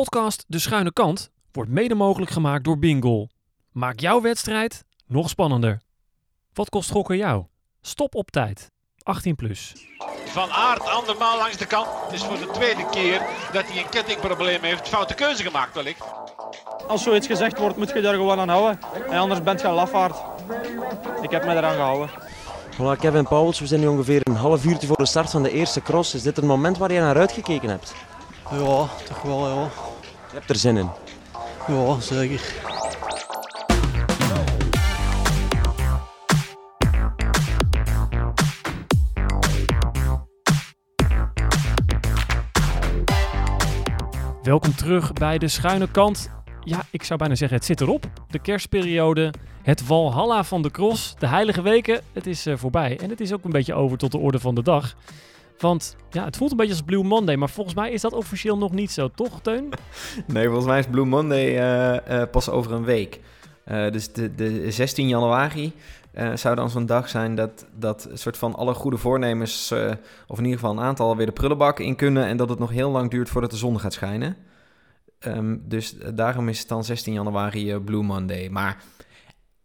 Podcast De Schuine Kant wordt mede mogelijk gemaakt door Bingo. Maak jouw wedstrijd nog spannender. Wat kost gokken jou? Stop op tijd. 18 plus. Van Aert andermaal langs de kant. Het is voor de tweede keer dat hij een kettingprobleem heeft. Foute keuze gemaakt wellicht. Als zoiets gezegd wordt, moet je daar gewoon aan houden. En anders bent je een lafaard. Ik heb me eraan gehouden. Voilà, Kevin Pauwels, we zijn nu ongeveer een half uurtje voor de start van de eerste cross. Is dit het moment waar je naar uitgekeken hebt? Ja, toch wel, ja. Je hebt er zin in. Ja, zeker. Welkom terug bij De Schuine Kant. Ja, ik zou bijna zeggen, het zit erop. De kerstperiode, het walhalla van de cross, de heilige weken, het is eh, voorbij. En het is ook een beetje over tot de orde van de dag. Want ja, het voelt een beetje als Blue Monday, maar volgens mij is dat officieel nog niet zo, toch Teun? Nee, volgens mij is Blue Monday eh, eh, pas over een week. Eh, dus de, de 16 januari zou dan zo'n dag zijn dat, dat soort van alle goede voornemens, of in ieder geval een aantal, weer de prullenbak in kunnen. En dat het nog heel lang duurt voordat de zon gaat schijnen. Ehm, dus daarom is het dan 16 januari Blue Monday. Maar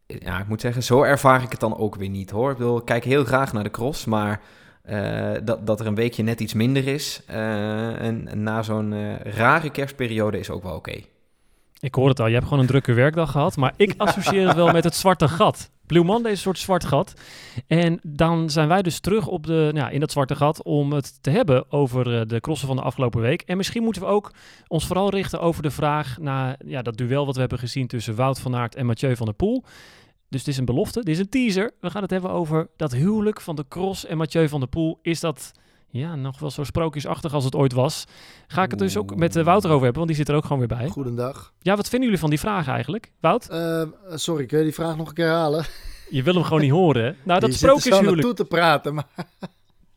ja, ik moet zeggen, zo ervaar ik het dan ook weer niet hoor. Ik, bedoel, ik kijk heel graag naar de cross, maar eh, dat, dat er een weekje net iets minder is. eh, en, na zo'n eh, rare kerstperiode is ook wel oké. Ik hoor het al, je hebt gewoon een drukke werkdag gehad, maar ik associeer het wel met het zwarte gat. Blue Monday is een soort zwart gat. En dan zijn wij dus terug op de, in dat zwarte gat om het te hebben over de crossen van de afgelopen week. En misschien moeten we ook ons vooral richten over de vraag naar ja, dat duel wat we hebben gezien tussen Wout van Aert en Mathieu van der Poel. Dus het is een belofte, dit is een teaser. We gaan het hebben over dat huwelijk van de cross en Mathieu van der Poel. Is dat ja, nog wel zo sprookjesachtig als het ooit was? Ga ik het dus ook met eh, Wouter over hebben, want die zit er ook gewoon weer bij. Goedendag. Ja, wat vinden jullie van die vraag eigenlijk? Wout, Eh, sorry, kun je die vraag nog een keer herhalen? je wil hem gewoon niet horen. hè? Nou, dat er sprookjeshuwelijk. naartoe te praten, maar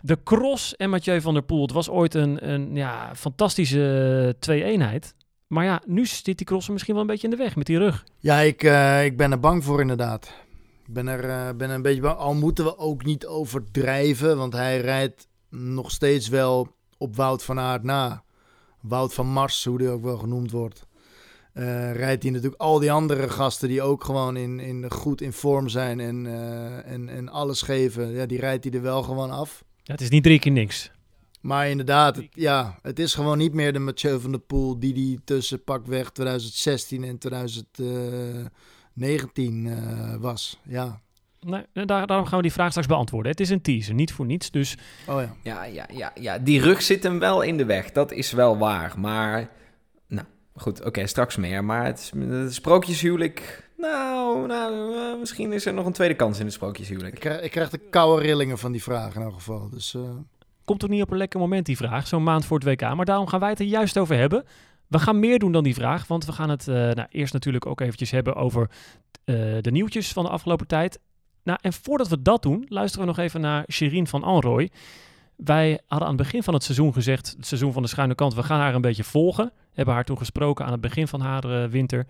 De Cross en Mathieu van der Poel. Het was ooit een, een ja, fantastische twee-eenheid. Maar ja, nu zit die Cross er misschien wel een beetje in de weg met die rug. ja, ik, eh, ik ben er bang voor inderdaad. Ik ben er, eh, ben er een beetje bang. Al moeten we ook niet overdrijven, want hij rijdt nog steeds wel op Wout van Aert na. Wout van Mars, hoe die ook wel genoemd wordt. Eh, rijdt hij natuurlijk al die andere gasten die ook gewoon in, in, goed in vorm zijn en, en, en alles geven. Ja, die rijdt hij er wel gewoon af. Ja, het is niet drie keer niks. Maar inderdaad, het, ja, het is gewoon niet meer de Mathieu van der Poel die die tussen pakweg 2016 en 2019 eh, was. Ja. Nee, daar, daarom gaan we die vraag straks beantwoorden. Het is een teaser, niet voor niets. Dus Oh ja. Ja, ja, ja, ja, die rug zit hem wel in de weg. Dat is wel waar. Maar, nou, goed, oké, straks meer. Maar het, sprookjeshuwelijk, nou, nou eh, misschien is er nog een tweede kans in het Ik sprookjeshuwelijk. krijg, ik krijg de koude rillingen van die vraag in elk geval. Dus eh, komt ook niet op een lekker moment die vraag, zo'n maand voor het WK. Maar daarom gaan wij het er juist over hebben. We gaan meer doen dan die vraag, want we gaan het eh, nou, eerst natuurlijk ook eventjes hebben over eh, de nieuwtjes van de afgelopen tijd. Nou, en voordat we dat doen, luisteren we nog even naar Shirin van Anrooy. Wij hadden aan het begin van het seizoen gezegd, het seizoen van de schuine kant, we gaan haar een beetje volgen. Hebben haar toen gesproken aan het begin van haar eh, winter.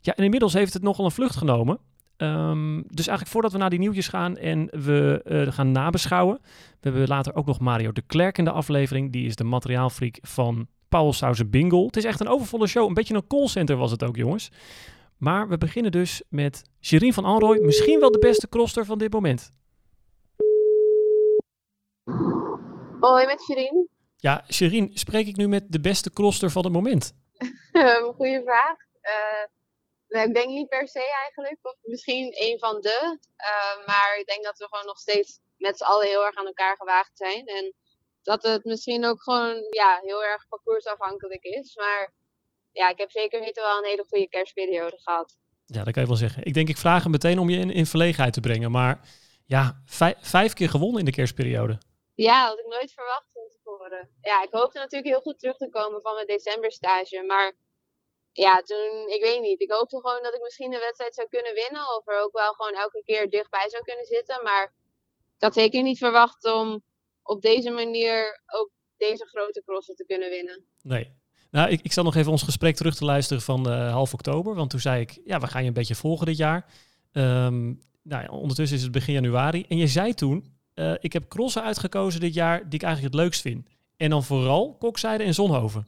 Ja, en inmiddels heeft het nogal een vlucht genomen. Ehm, dus eigenlijk voordat we naar die nieuwtjes gaan en we eh, gaan nabeschouwen, we hebben later ook nog Mario de Klerk in de aflevering. Die is de materiaalfreak van Paul Sausen Bingle. Het is echt een overvolle show. Een beetje een callcenter was het ook, jongens. Maar we beginnen dus met Shirin van Anrooy. Misschien wel de beste crosser van dit moment. Hoi, met Shirin. Ja, Shirin, spreek ik nu met de beste crosser van het moment? Goeie vraag. Eh, nou, ik denk niet per se eigenlijk. Of misschien een van de. Eh, maar ik denk dat we gewoon nog steeds met z'n allen heel erg aan elkaar gewaagd zijn. En dat het misschien ook gewoon ja, heel erg parcoursafhankelijk is. Maar ja, ik heb zeker weten wel een hele goede kerstperiode gehad. Ja, dat kan je wel zeggen. Ik denk, ik vraag hem meteen om je in, in verlegenheid te brengen. Maar ja, vij- vijf keer gewonnen in de kerstperiode. Ja, dat had ik nooit verwacht van tevoren. Ja, ik hoopte natuurlijk heel goed terug te komen van mijn decemberstage. Maar ja, toen, ik weet niet. Ik hoopte gewoon dat ik misschien de wedstrijd zou kunnen winnen. Of er ook wel gewoon elke keer dichtbij zou kunnen zitten. Maar ik had zeker niet verwacht om op deze manier ook deze grote crossen te kunnen winnen. Nee. Nou, ik, ik zal nog even ons gesprek terug te luisteren van eh, half oktober. Want toen zei ik, ja, we gaan je een beetje volgen dit jaar. Ehm, nou ja, ondertussen is het begin januari. En je zei toen, eh, ik heb crossen uitgekozen dit jaar die ik eigenlijk het leukst vind. En dan vooral Kokzijde en Zonhoven.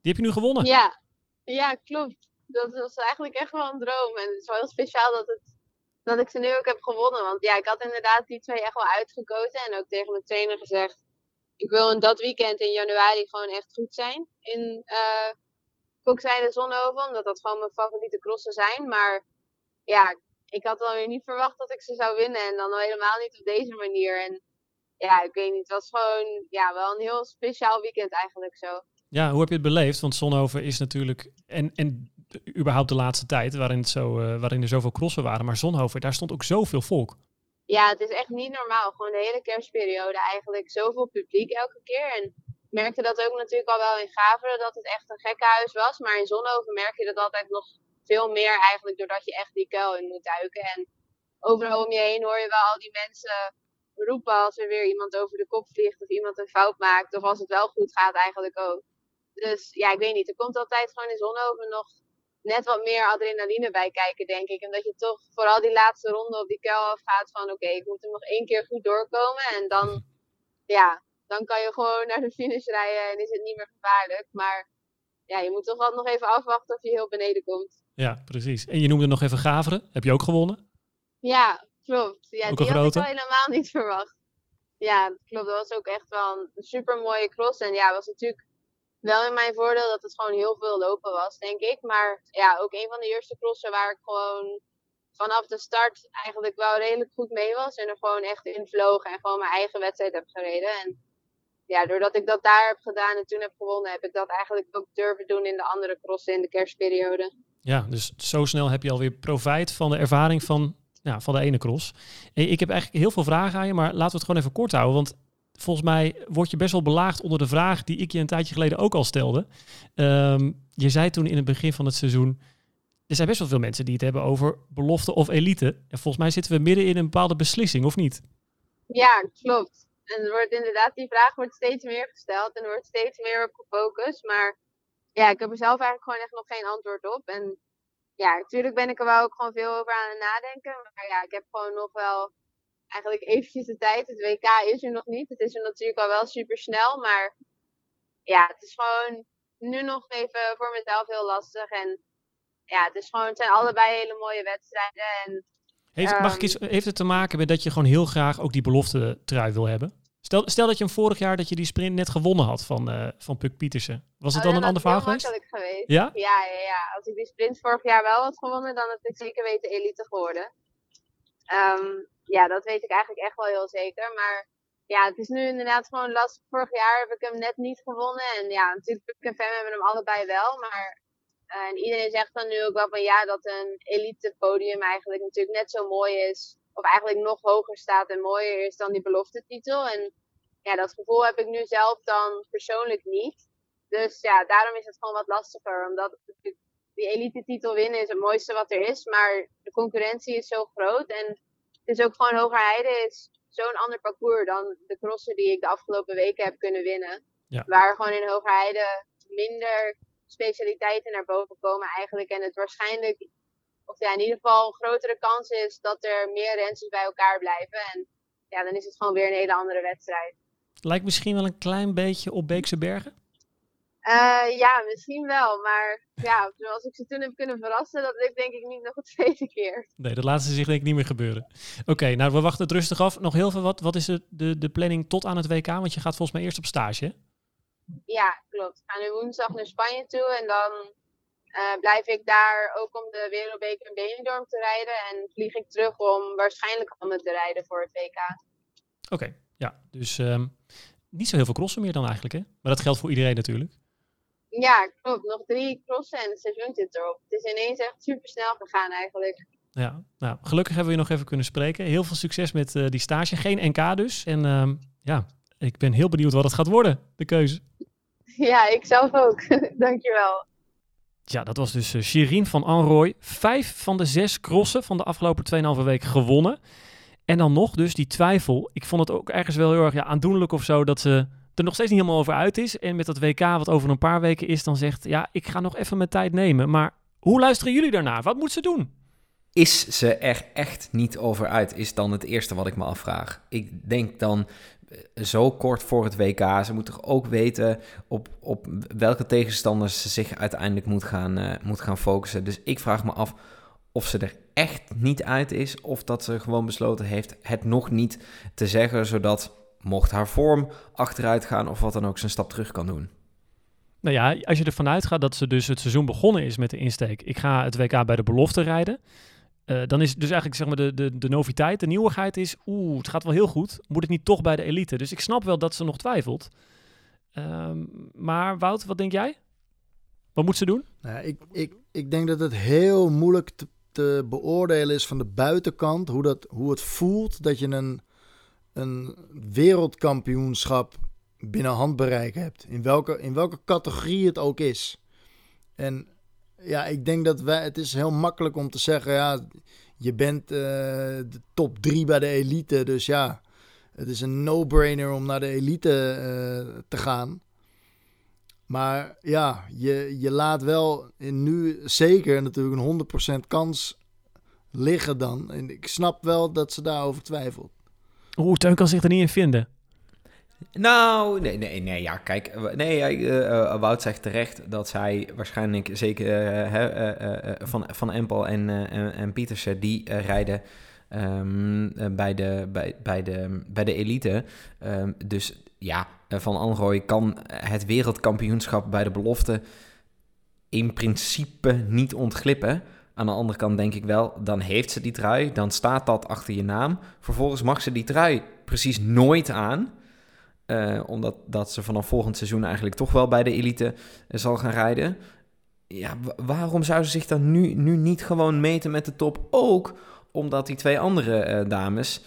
Die heb je nu gewonnen. Ja, Ja, klopt. Dat was eigenlijk echt wel een droom. En het is wel heel speciaal dat, het, dat ik ze nu ook heb gewonnen. Want ja, ik had inderdaad die twee echt wel uitgekozen. En ook tegen mijn trainer gezegd, ik wil in dat weekend in januari gewoon echt goed zijn. In uh, Kokzijde Zonhoven, omdat dat gewoon mijn favoriete crossen zijn. Maar ja, ik had alweer niet verwacht dat ik ze zou winnen. En dan al helemaal niet op deze manier. En ja, ik weet niet. Het was gewoon ja, wel een heel speciaal weekend eigenlijk zo. Ja, hoe heb je het beleefd? Want Zonhoven is natuurlijk, en, en überhaupt de laatste tijd, waarin, het zo, uh, waarin er zoveel crossen waren. Maar Zonhoven, daar stond ook zoveel volk. Ja, het is echt niet normaal. Gewoon de hele kerstperiode eigenlijk zoveel publiek elke keer. En ik merkte dat ook natuurlijk al wel in Gaveren, dat het echt een gekkenhuis was. Maar in Zonhoven merk je dat altijd nog veel meer eigenlijk, doordat je echt die kuil in moet duiken. En overal om je heen hoor je wel al die mensen roepen als er weer iemand over de kop vliegt of iemand een fout maakt. Of als het wel goed gaat eigenlijk ook. Dus ja, ik weet niet. Er komt altijd gewoon in Zonhoven nog net wat meer adrenaline bij kijken, denk ik. En dat je toch vooral die laatste ronde op die kuil afgaat van oké, ik moet er nog één keer goed doorkomen. En dan, ja, dan kan je gewoon naar de finish rijden en is het niet meer gevaarlijk. Maar ja, je moet toch altijd nog even afwachten of je heel beneden komt. Ja, precies. En je noemde nog even Gaveren. Heb je ook gewonnen? Ja, klopt. Ja, die had ik wel helemaal niet verwacht. Ja, klopt. Dat was ook echt wel een super mooie cross. En ja, was natuurlijk wel in mijn voordeel dat het gewoon heel veel lopen was, denk ik. Maar ja, ook een van de eerste crossen waar ik gewoon vanaf de start eigenlijk wel redelijk goed mee was. En er gewoon echt in en gewoon mijn eigen wedstrijd heb gereden. En ja, doordat ik dat daar heb gedaan en toen heb gewonnen, heb ik dat eigenlijk ook durven doen in de andere crossen in de kerstperiode. Ja, dus zo snel heb je alweer profijt van de ervaring van, van de ene cross. Ik heb eigenlijk heel veel vragen aan je, maar laten we het gewoon even kort houden. Want volgens mij word je best wel belaagd onder de vraag die ik je een tijdje geleden ook al stelde. Um, je zei toen in het begin van het seizoen, er zijn best wel veel mensen die het hebben over belofte of elite. En volgens mij zitten we midden in een bepaalde beslissing, of niet? Ja, klopt. En er wordt inderdaad, die vraag wordt steeds meer gesteld en er wordt steeds meer op gefocust. Maar ja, ik heb er zelf eigenlijk gewoon echt nog geen antwoord op. En ja, natuurlijk ben ik er wel ook gewoon veel over aan het nadenken. Maar ja, ik heb gewoon nog wel eigenlijk eventjes de tijd. Het WK is er nog niet. Het is er natuurlijk al wel super snel. Maar ja, het is gewoon nu nog even voor mezelf heel lastig. En ja, het, is gewoon, het zijn allebei hele mooie wedstrijden. En, heeft, mag ik eens, heeft het te maken met dat je gewoon heel graag ook die belofte trui wil hebben? Stel, stel dat je hem vorig jaar dat je die sprint net gewonnen had van, uh, van Puk Pietersen. Was het oh, dan een ander verhaal geweest? geweest? Ja? ja? Ja, ja, Als ik die sprint vorig jaar wel had gewonnen, dan had ik zeker weten elite geworden. Um, ja, dat weet ik eigenlijk echt wel heel zeker. Maar ja, het is nu inderdaad gewoon lastig. Vorig jaar heb ik hem net niet gewonnen. En ja, natuurlijk Puk en Fem hebben hem allebei wel. Maar uh, en iedereen zegt dan nu ook wel van ja, dat een elite podium eigenlijk natuurlijk net zo mooi is. Of eigenlijk nog hoger staat en mooier is dan die belofte titel. En ja, dat gevoel heb ik nu zelf dan persoonlijk niet. Dus ja, daarom is het gewoon wat lastiger. Omdat die elite titel winnen is het mooiste wat er is. Maar de concurrentie is zo groot. En het is ook gewoon Hogerheide is zo'n ander parcours dan de crossen die ik de afgelopen weken heb kunnen winnen. Ja. Waar gewoon in Hogerheide minder specialiteiten naar boven komen eigenlijk. En het waarschijnlijk, of ja, in ieder geval een grotere kans is dat er meer rensters bij elkaar blijven. En ja, dan is het gewoon weer een hele andere wedstrijd. Lijkt misschien wel een klein beetje op Beekse Bergen? Uh, ja, misschien wel. Maar ja, zoals ik ze toen heb kunnen verrassen, dat ik denk ik niet nog een tweede keer. Nee, dat laat ze zich denk ik niet meer gebeuren. Oké, nou we wachten het rustig af. Nog heel veel wat. Wat is de, de, de planning tot aan het WK? Want je gaat volgens mij eerst op stage, hè? Ja, klopt. Ga nu woensdag naar Spanje toe en dan uh, blijf ik daar ook om de Wereldbeker in Benidorm te rijden. En vlieg ik terug om waarschijnlijk om te rijden voor het WK. Oké, ja. Dus um, niet zo heel veel crossen meer dan eigenlijk, hè? Maar dat geldt voor iedereen natuurlijk. Ja, klopt. Nog drie crossen en het seizoen zit erop. Het is ineens echt super snel gegaan eigenlijk. Ja, nou, gelukkig hebben we je nog even kunnen spreken. Heel veel succes met uh, die stage. Geen NK dus. En uh, ja, ik ben heel benieuwd wat het gaat worden, de keuze. Ja, ik zelf ook. Dankjewel. Ja, dat was dus uh, Shirin van Anrooy. Vijf van de zes crossen van de afgelopen 2,5 week gewonnen. En dan nog dus die twijfel. Ik vond het ook ergens wel heel erg ja, aandoenlijk of zo dat ze er nog steeds niet helemaal over uit is. En met dat WK wat over een paar weken is, dan zegt ja, ik ga nog even mijn tijd nemen. Maar hoe luisteren jullie daarnaar? Wat moet ze doen? is ze er echt niet over uit, is dan het eerste wat ik me afvraag. Ik denk dan eh, zo kort voor het WK, ze moet toch ook weten op, op welke tegenstanders ze zich uiteindelijk moet gaan, uh, moet gaan focussen. Dus ik vraag me af of ze er echt niet uit is, of dat ze gewoon besloten heeft het nog niet te zeggen, zodat mocht haar vorm achteruit gaan of wat dan ook, zijn stap terug kan doen. Nou ja, als je ervan uitgaat dat ze dus het seizoen begonnen is met de insteek, ik ga het WK bij de belofte rijden. Uh, dan is dus eigenlijk zeg maar de, de, de noviteit, de nieuwigheid is, oeh, het gaat wel heel goed. Moet het niet toch bij de elite? Dus ik snap wel dat ze nog twijfelt. Um, maar Wout, wat denk jij? Wat moet ze doen? Nou, ik, ik, ik denk dat het heel moeilijk te, te beoordelen is van de buitenkant. Hoe, dat, hoe het voelt dat je een, een wereldkampioenschap binnen handbereik hebt. In welke, in welke categorie het ook is. En ja, ik denk dat wij, het is heel makkelijk om te zeggen, ja, je bent uh, de top drie bij de elite. Dus ja, het is een no-brainer om naar de elite uh, te gaan. Maar ja, je, je laat wel in nu zeker natuurlijk een 100% kans liggen dan. En ik snap wel dat ze daarover twijfelt. Oeh, Teun kan zich er niet in vinden. Nou, nee, nee, nee, ja, kijk, nee, uh, Wout zegt terecht dat zij waarschijnlijk zeker van, van Empel en, en, en Pietersen, die rijden um, bij, de, bij, bij, de, bij de elite. Um, dus ja, Van Anrooy kan het wereldkampioenschap bij de belofte in principe niet ontglippen. Aan de andere kant denk ik wel, dan heeft ze die trui, dan staat dat achter je naam. Vervolgens mag ze die trui precies nooit aan. Uh, omdat dat ze vanaf volgend seizoen eigenlijk toch wel bij de elite uh, zal gaan rijden. Ja, waarom zou ze zich dan nu, nu niet gewoon meten met de top? Ook omdat die twee andere uh, dames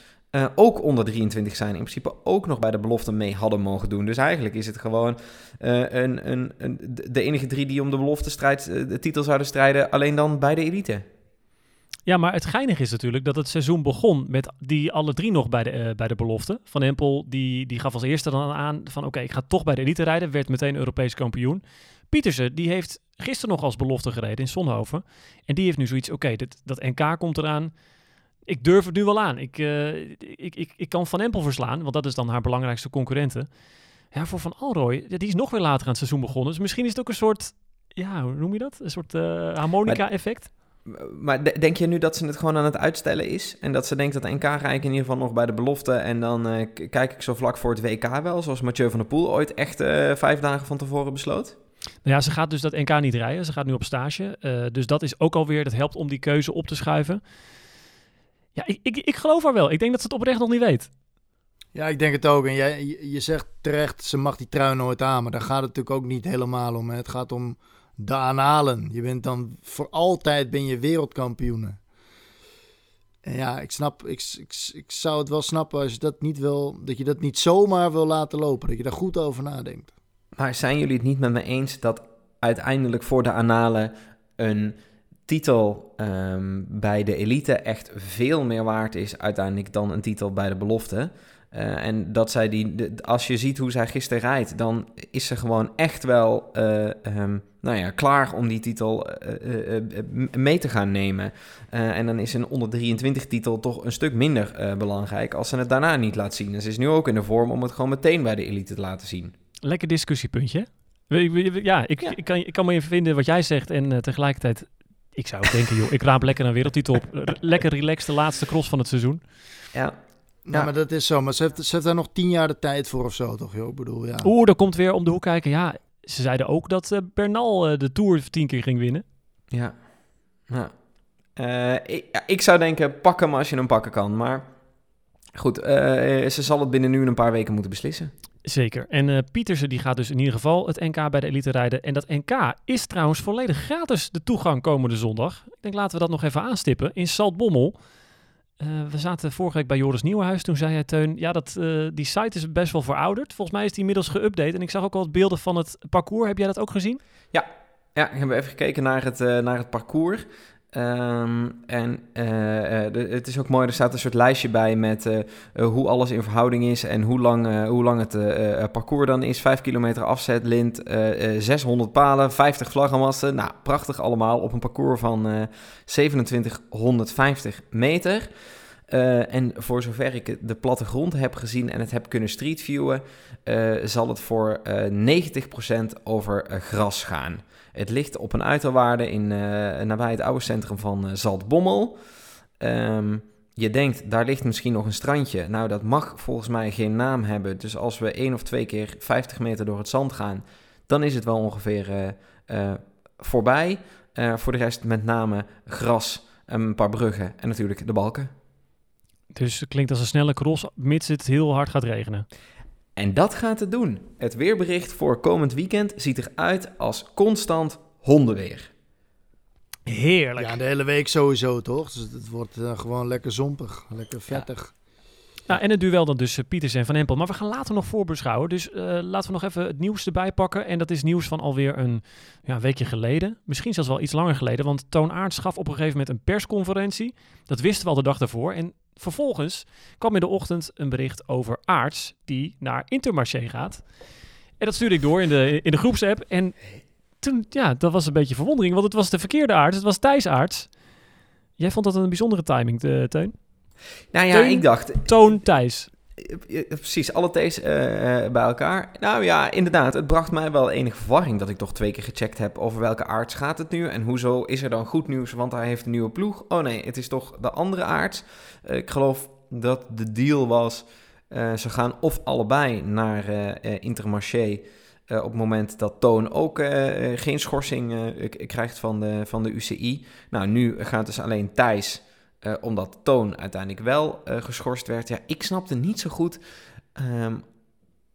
ook onder 23 zijn. In principe ook nog bij de belofte mee hadden mogen doen. Dus eigenlijk is het gewoon een, een, een, de enige drie die om de belofte strijd, de titel zouden strijden. Alleen dan bij de elite. Ja, maar het geinige is natuurlijk dat het seizoen begon met die alle drie nog bij de, bij de belofte. Van Empel, die, die gaf als eerste dan aan van oké, ik ga toch bij de elite rijden. Werd meteen Europees kampioen. Pietersen, die heeft gisteren nog als belofte gereden in Zonhoven. En die heeft nu zoiets, oké, dat NK komt eraan. Ik durf het nu wel aan. Ik, uh, ik, ik, ik kan Van Empel verslaan, want dat is dan haar belangrijkste concurrente. Ja, voor Van Alrooy, die is nog weer later aan het seizoen begonnen. Dus misschien is het ook een soort, ja, hoe noem je dat? Een soort uh, harmonica-effect. Maar denk je nu dat ze het gewoon aan het uitstellen is? En dat ze denkt dat NK ga ik in ieder geval nog bij de belofte. En dan uh, kijk ik zo vlak voor het WK wel. Zoals Mathieu van der Poel ooit echt vijf dagen van tevoren besloot. Nou ja, ze gaat dus dat NK niet rijden. Ze gaat nu op stage. Dus dat is ook alweer, dat helpt om die keuze op te schuiven. Ja, ik, ik, ik geloof haar wel. Ik denk dat ze het oprecht nog niet weet. Ja, ik denk het ook. En jij, je, zegt terecht, ze mag die trui nooit aan. Maar daar gaat het natuurlijk ook niet helemaal om. Hè. Het gaat om de aanhalen. Je bent dan voor altijd ben je wereldkampioen. En ja, ik snap, ik, ik, ik zou het wel snappen als je dat niet wil, dat je dat niet zomaar wil laten lopen, dat je daar goed over nadenkt. Maar zijn jullie het niet met me eens dat uiteindelijk voor de analen een titel um, bij de elite echt veel meer waard is uiteindelijk dan een titel bij de belofte? Uh, en dat zij die, de, als je ziet hoe zij gisteren rijdt, dan is ze gewoon echt wel uh, um, nou ja, klaar om die titel uh, mee te gaan nemen. en dan is een onder 23 titel toch een stuk minder belangrijk als ze het daarna niet laat zien. En ze is nu ook in de vorm om het gewoon meteen bij de elite te laten zien. Lekker discussiepuntje. Ja, ik, ja. ik, kan, ik kan me even vinden wat jij zegt en tegelijkertijd, ik zou ook denken, joh, ik raap lekker een wereldtitel op. lekker relaxed de laatste cross van het seizoen. Ja, ja, ja, maar dat is zo. Maar ze heeft, ze heeft daar nog tien jaar de tijd voor of zo, toch? Joh? Ik bedoel, ja. Oeh, daar komt weer om de hoek kijken. Ja, ze zeiden ook dat uh, Bernal uh, de Tour tien keer ging winnen. Ja. ja. Uh, ik, ja, ik, zou denken, pak hem als je hem pakken kan. Maar goed, ze zal het binnen nu een paar weken moeten beslissen. Zeker. En Pietersen die gaat dus in ieder geval het NK bij de elite rijden. En dat NK is trouwens volledig gratis de toegang komende zondag. Ik denk, laten we dat nog even aanstippen. In Saltbommel. Uh, we zaten vorige week bij Joris Nieuwenhuis. Toen zei hij, Teun, ja, dat, uh, die site is best wel verouderd. Volgens mij is die inmiddels geüpdate. En ik zag ook al wat beelden van het parcours. Heb jij dat ook gezien? Ja, ja ik heb even gekeken naar het, uh, naar het parcours. Ehm, en eh, eh, het is ook mooi, er staat een soort lijstje bij met eh, hoe alles in verhouding is en hoe lang, hoe lang het parcours dan is. 5 kilometer afzet, lint, eh, eh, 600 palen, 50 vlaggenmasten. Nou, prachtig allemaal op een parcours van eh 2750 meter. En voor zover ik de plattegrond heb gezien en het heb kunnen streetviewen, zal het voor eh 90% over gras gaan. Het ligt op een uiterwaarde in, eh, nabij het oude centrum van eh, Zaltbommel. Ehm, je denkt, daar ligt misschien nog een strandje. Nou, dat mag volgens mij geen naam hebben. Dus als we één of twee keer 50 meter door het zand gaan, dan is het wel ongeveer eh, voorbij. Voor de rest met name gras, een paar bruggen en natuurlijk de balken. Dus het klinkt als een snelle cross, mits het heel hard gaat regenen. En dat gaat het doen. Het weerbericht voor komend weekend ziet eruit als constant hondenweer. Heerlijk. Ja, de hele week sowieso, toch? Dus het wordt eh, gewoon lekker zompig, lekker vettig. Nou, en het duel dan dus eh, Pieters en Van Empel. Maar we gaan later nog voorbeschouwen. Dus eh, laten we nog even het nieuws erbij pakken. En dat is nieuws van alweer een ja, weekje geleden. Misschien zelfs wel iets langer geleden. Want Toon Aerts gaf op een gegeven moment een persconferentie. Dat wisten we al de dag daarvoor. En vervolgens kwam in de ochtend een bericht over Aarts die naar Intermarché gaat. En dat stuurde ik door in de, in de groepsapp. En toen, ja, dat was een beetje verwondering. Want het was de verkeerde Aarts. Het was Thijs Aarts. Jij vond dat een bijzondere timing, de, Teun? Nou ja, Teun- ik dacht, Toon Thijs. Precies, alle T's eh, eh, bij elkaar. Nou ja, inderdaad, het bracht mij wel enige verwarring dat ik toch twee keer gecheckt heb over welke arts gaat het nu en hoezo is er dan goed nieuws, want hij heeft een nieuwe ploeg. Oh nee, het is toch de andere arts. Eh, ik geloof dat de deal was, ze gaan of allebei naar Intermarché op het moment dat Toon ook geen schorsing krijgt van de, van de UCI. Nou, nu gaat dus alleen Thijs eh, omdat Toon uiteindelijk wel eh, geschorst werd. Ja, ik snapte niet zo goed ehm,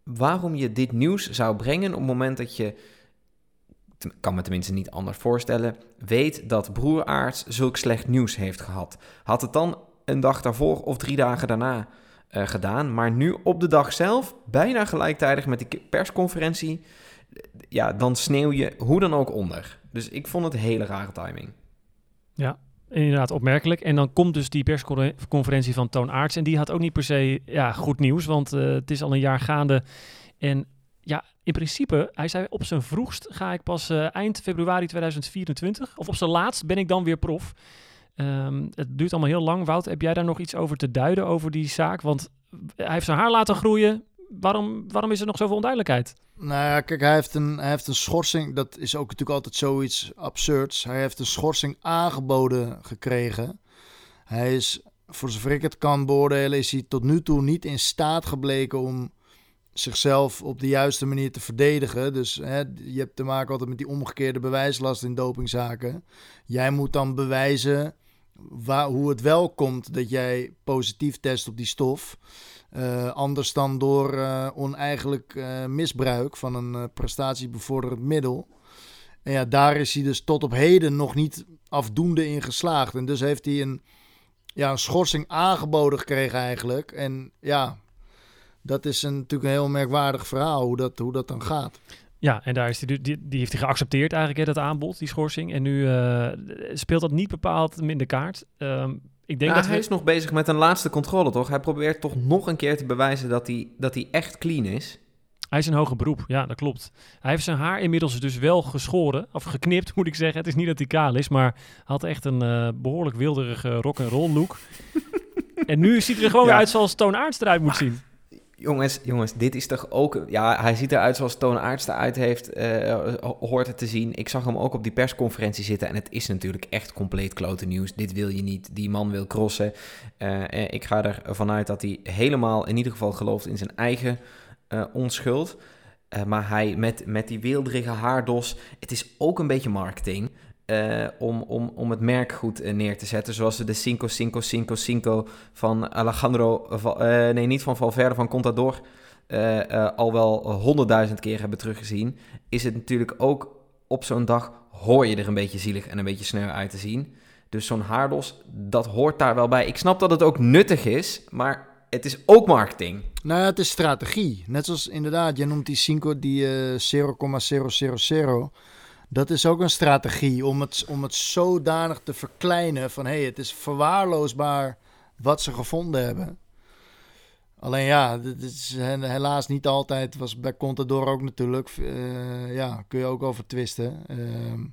waarom je dit nieuws zou brengen op het moment dat je, kan me tenminste niet anders voorstellen, weet dat broeraarts zulk slecht nieuws heeft gehad. Had het dan een dag daarvoor of drie dagen daarna eh, gedaan, maar nu op de dag zelf, bijna gelijktijdig met die persconferentie, ja, dan sneeuw je hoe dan ook onder. Dus ik vond het hele rare timing. Inderdaad, opmerkelijk. En dan komt dus die persconferentie van Toon Aerts. En die had ook niet per se ja, goed nieuws, want eh, het is al een jaar gaande. En ja, in principe, hij zei op zijn vroegst ga ik pas eh, eind februari 2024. Of op zijn laatst ben ik dan weer prof. Ehm, het duurt allemaal heel lang. Wout, heb jij daar nog iets over te duiden over die zaak? Want hij heeft zijn haar laten groeien. Waarom, waarom is er nog zoveel onduidelijkheid? Nou ja, kijk, hij heeft, een, hij heeft een schorsing. Dat is ook natuurlijk altijd zoiets absurds. Hij heeft een schorsing aangeboden gekregen. Hij is, voor zover ik het kan beoordelen, is hij tot nu toe niet in staat gebleken om zichzelf op de juiste manier te verdedigen. Dus hè, je hebt te maken altijd met die omgekeerde bewijslast in dopingzaken. Jij moet dan bewijzen waar, hoe het wel komt dat jij positief test op die stof. Eh, anders dan door eh, oneigenlijk eh, misbruik van een prestatiebevorderend middel. En ja, daar is hij dus tot op heden nog niet afdoende in geslaagd. En dus heeft hij een, ja, een schorsing aangeboden gekregen eigenlijk. En ja, dat is een, natuurlijk een heel merkwaardig verhaal hoe dat, hoe dat dan gaat. Ja, en daar is die, die, die heeft hij geaccepteerd eigenlijk, hè, dat aanbod, die schorsing. En nu speelt dat niet bepaald minder kaart. Ehm, ik denk Ja, dat hij we... is nog bezig met een laatste controle, toch? Hij probeert toch nog een keer te bewijzen dat hij, dat hij echt clean is. Hij is een hoger beroep, ja, dat klopt. Hij heeft zijn haar inmiddels dus wel geschoren, of geknipt moet ik zeggen. Het is niet dat hij kaal is, maar had echt een eh, behoorlijk wilderige rock-and-roll look. en nu ziet hij er gewoon Ja. weer uit zoals Toon Aerts eruit moet zien. Jongens, jongens, dit is toch ook... Ja, hij ziet eruit zoals Toon Aerts eruit heeft, eh, hoort het te zien. Ik zag hem ook op die persconferentie zitten en het is natuurlijk echt compleet klote nieuws. Dit wil je niet. Die man wil crossen. Eh, eh, ik ga ervan uit dat hij helemaal in ieder geval gelooft in zijn eigen onschuld. Maar hij met, met die weelderige haardos, het is ook een beetje marketing. Eh, om, om, om het merk goed eh, neer te zetten. Zoals de Cinco Cinco Cinco Cinco van Alejandro... Eh, nee, niet van Valverde, van Contador... al wel honderdduizend keer hebben teruggezien... is het natuurlijk ook op zo'n dag... hoor je er een beetje zielig en een beetje sneu uit te zien. Dus zo'n haardos, dat hoort daar wel bij. Ik snap dat het ook nuttig is, maar het is ook marketing. Nou ja, het is strategie. Net zoals inderdaad, jij noemt die Cinco, die eh 0,000. Dat is ook een strategie om het, om het zodanig te verkleinen van hé, hey, het is verwaarloosbaar wat ze gevonden hebben. Alleen ja, dit is helaas niet altijd, was bij Contador ook natuurlijk, uh, ja, kun je ook over twisten. Uh,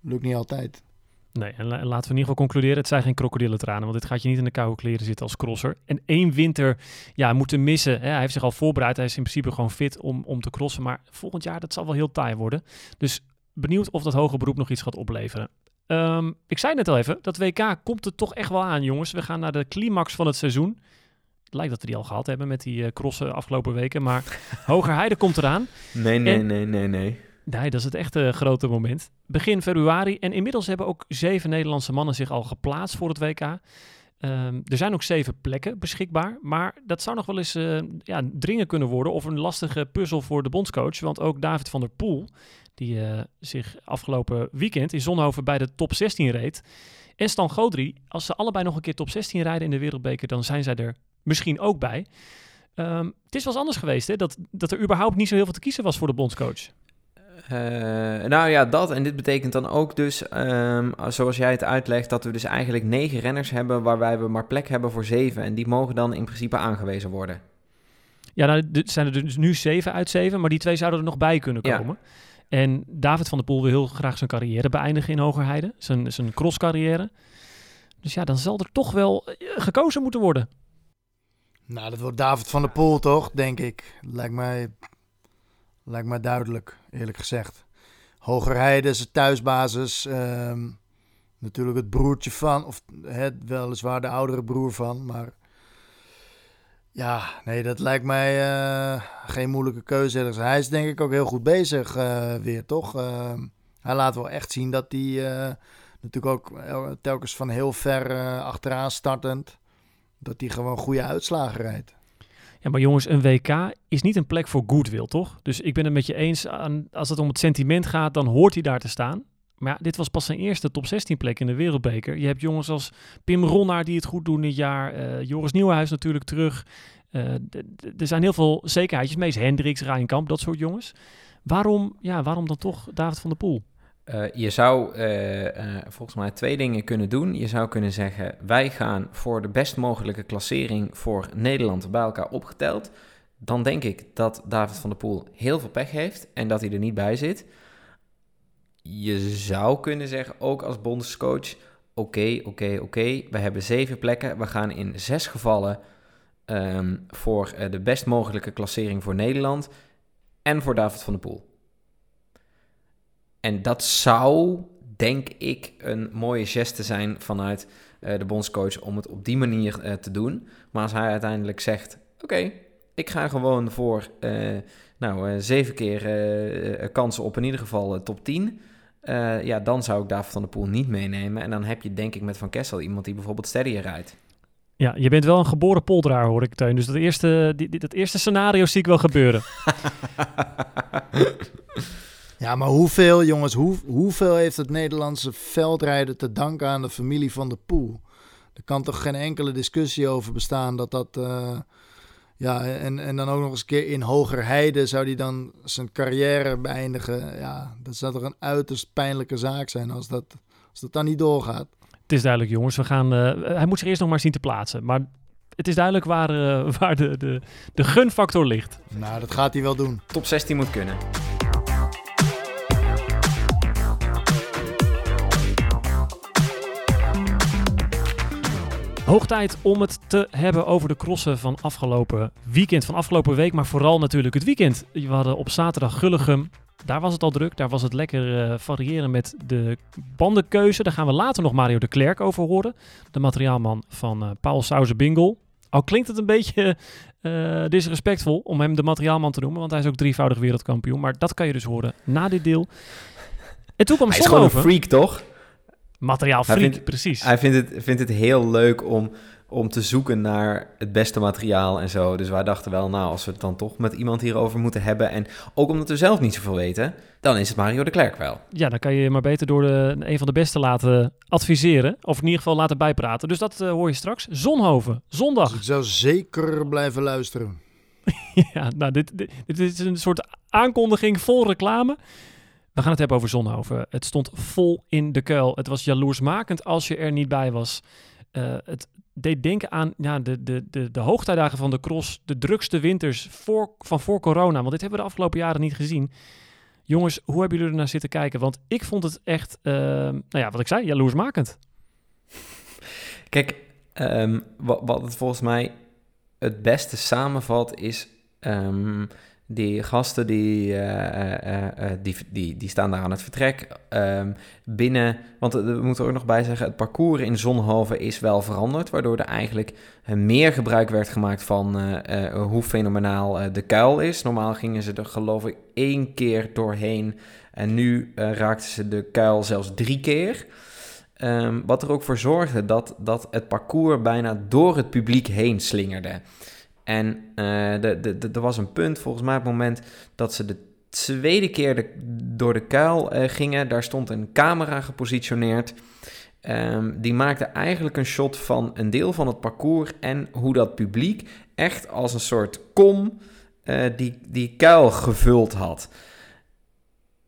lukt niet altijd. Nee, en laten we in ieder geval concluderen, het zijn geen krokodillentranen, want dit gaat je niet in de koude kleren zitten als crosser. En één winter ja, moeten missen. Hè. Hij heeft zich al voorbereid, hij is in principe gewoon fit om, om te crossen, maar volgend jaar, dat zal wel heel taai worden. Dus benieuwd of dat hoge beroep nog iets gaat opleveren. Um, ik zei net al even, dat WK komt er toch echt wel aan, jongens. We gaan naar de climax van het seizoen. Het lijkt dat we die al gehad hebben met die uh, crossen afgelopen weken, maar Hogerheide komt eraan. Nee, nee, en, nee, nee, nee. Nee, dat is het echte grote moment. Begin februari. En inmiddels hebben ook zeven Nederlandse mannen zich al geplaatst voor het WK. Um, er zijn ook zeven plekken beschikbaar. Maar dat zou nog wel eens uh, ja, dringen kunnen worden. Of een lastige puzzel voor de bondscoach. Want ook David van der Poel, die uh, zich afgelopen weekend in Zonhoven bij de top 16 reed. En Stan Godri, als ze allebei nog een keer top 16 rijden in de Wereldbeker, dan zijn zij er misschien ook bij. Um, het is wel eens anders geweest, hè? Dat, dat er überhaupt niet zo heel veel te kiezen was voor de bondscoach. Uh, nou ja, dat. En dit betekent dan ook dus, um, zoals jij het uitlegt, dat we dus eigenlijk negen renners hebben waarbij we maar plek hebben voor zeven. En die mogen dan in principe aangewezen worden. Ja, nou, zijn er dus nu zeven uit zeven, maar die twee zouden er nog bij kunnen komen. Ja. En David van der Poel wil heel graag zijn carrière beëindigen in Hogerheide, zijn, zijn crosscarrière. Dus ja, dan zal er toch wel eh, gekozen moeten worden. Nou, dat wordt David van der Poel toch, denk ik. Lijkt mij Lijkt mij duidelijk, eerlijk gezegd. Hogerheide is het thuisbasis. Ehm, natuurlijk het broertje van, of het weliswaar de oudere broer van. Maar ja, nee, dat lijkt mij uh, geen moeilijke keuze. Hij is denk ik ook heel goed bezig uh, weer, toch? Uh, hij laat wel echt zien dat hij eh, natuurlijk ook telkens van heel ver achteraan startend... dat hij gewoon goede uitslagen rijdt. Ja, maar jongens, een WK is niet een plek voor goodwill, toch? Dus ik ben het met je eens, aan, als het om het sentiment gaat, dan hoort hij daar te staan. Maar ja, dit was pas zijn eerste top 16 plek in de Wereldbeker. Je hebt jongens als Pim Ronnaar die het goed doen dit jaar. Uh, Joris Nieuwenhuis natuurlijk terug. Uh, er zijn heel veel zekerheidjes. Mees Hendricks, Rijnkamp, dat soort jongens. Waarom, ja, waarom dan toch David van der Poel? Uh, je zou uh, uh, volgens mij twee dingen kunnen doen. Je zou kunnen zeggen: wij gaan voor de best mogelijke klassering voor Nederland bij elkaar opgeteld. Dan denk ik dat David van der Poel heel veel pech heeft en dat hij er niet bij zit. Je zou kunnen zeggen, ook als bondscoach: oké, oké, oké. We hebben zeven plekken. We gaan in zes gevallen um, voor de best mogelijke klassering voor Nederland en voor David van der Poel. En dat zou, denk ik, een mooie geste zijn vanuit uh, de bondscoach om het op die manier uh, te doen. Maar als hij uiteindelijk zegt: Oké, ik ga gewoon voor uh, nou, zeven keer kansen op in ieder geval top 10. ja, dan zou ik David van der Poel niet meenemen. En dan heb je, denk ik, met Van Kessel iemand die bijvoorbeeld steadier rijdt. Ja, je bent wel een geboren polderaar, hoor ik, Teun. Dus dat eerste, die, dat eerste scenario zie ik wel gebeuren. Ja, maar hoeveel, jongens, hoe, hoeveel heeft het Nederlandse veldrijden te danken aan de familie van de Poel? Er kan toch geen enkele discussie over bestaan dat dat... Uh, ja, en, en dan ook nog eens een keer in Hogerheide zou hij dan zijn carrière beëindigen. Ja, dat zou toch een uiterst pijnlijke zaak zijn als dat, als dat dan niet doorgaat. Het is duidelijk, jongens. We gaan, uh, hij moet zich eerst nog maar zien te plaatsen. Maar het is duidelijk waar, uh, waar de, de, de gunfactor ligt. Nou, dat gaat hij wel doen. Top 16 moet kunnen. Hoog tijd om het te hebben over de crossen van afgelopen weekend, van afgelopen week, maar vooral natuurlijk het weekend. We hadden op zaterdag Gulligum. Daar was het al druk, daar was het lekker uh, variëren met de bandenkeuze. Daar gaan we later nog Mario de Klerk over horen. De materiaalman van uh, Paul Sauze Bingle. Al klinkt het een beetje uh, disrespectvol om hem de materiaalman te noemen, want hij is ook drievoudig wereldkampioen. Maar dat kan je dus horen na dit deel. En toen kwam Hij is gewoon een freak, toch? Materiaal freak, precies. Hij vindt het, vindt het heel leuk om, om te zoeken naar het beste materiaal en zo. Dus wij dachten wel, nou, als we het dan toch met iemand hierover moeten hebben... en ook omdat we zelf niet zoveel weten, dan is het Mario de Klerk wel. Ja, dan kan je maar beter door de, een van de beste laten adviseren... of in ieder geval laten bijpraten. Dus dat uh, hoor je straks. Zonhoven, zondag. Dus ik zou zeker blijven luisteren. ja, nou, dit, dit, dit is een soort aankondiging vol reclame... We gaan het hebben over Zonhoven. Het stond vol in de kuil. Het was jaloersmakend als je er niet bij was. Uh, het deed denken aan ja, de, de, de, de hoogtijdagen van de cross. De drukste winters voor, van voor corona. Want dit hebben we de afgelopen jaren niet gezien. Jongens, hoe hebben jullie er naar zitten kijken? Want ik vond het echt, uh, nou ja, wat ik zei, jaloersmakend. Kijk, um, wat, wat het volgens mij het beste samenvat is... Um, die gasten die, uh, uh, die, die, die staan daar aan het vertrek. Um, binnen, want we moeten er ook nog bij zeggen, het parcours in Zonhoven is wel veranderd, waardoor er eigenlijk meer gebruik werd gemaakt van hoe fenomenaal de kuil is. Normaal gingen ze er geloof ik één keer doorheen en nu raakten ze de kuil zelfs drie keer. Um, wat er ook voor zorgde dat, dat het parcours bijna door het publiek heen slingerde. En uh, er was een punt, volgens mij, op het moment dat ze de tweede keer door de kuil uh, gingen. Daar stond een camera gepositioneerd. Um, die maakte eigenlijk een shot van een deel van het parcours en hoe dat publiek echt als een soort kom uh, die, die kuil gevuld had.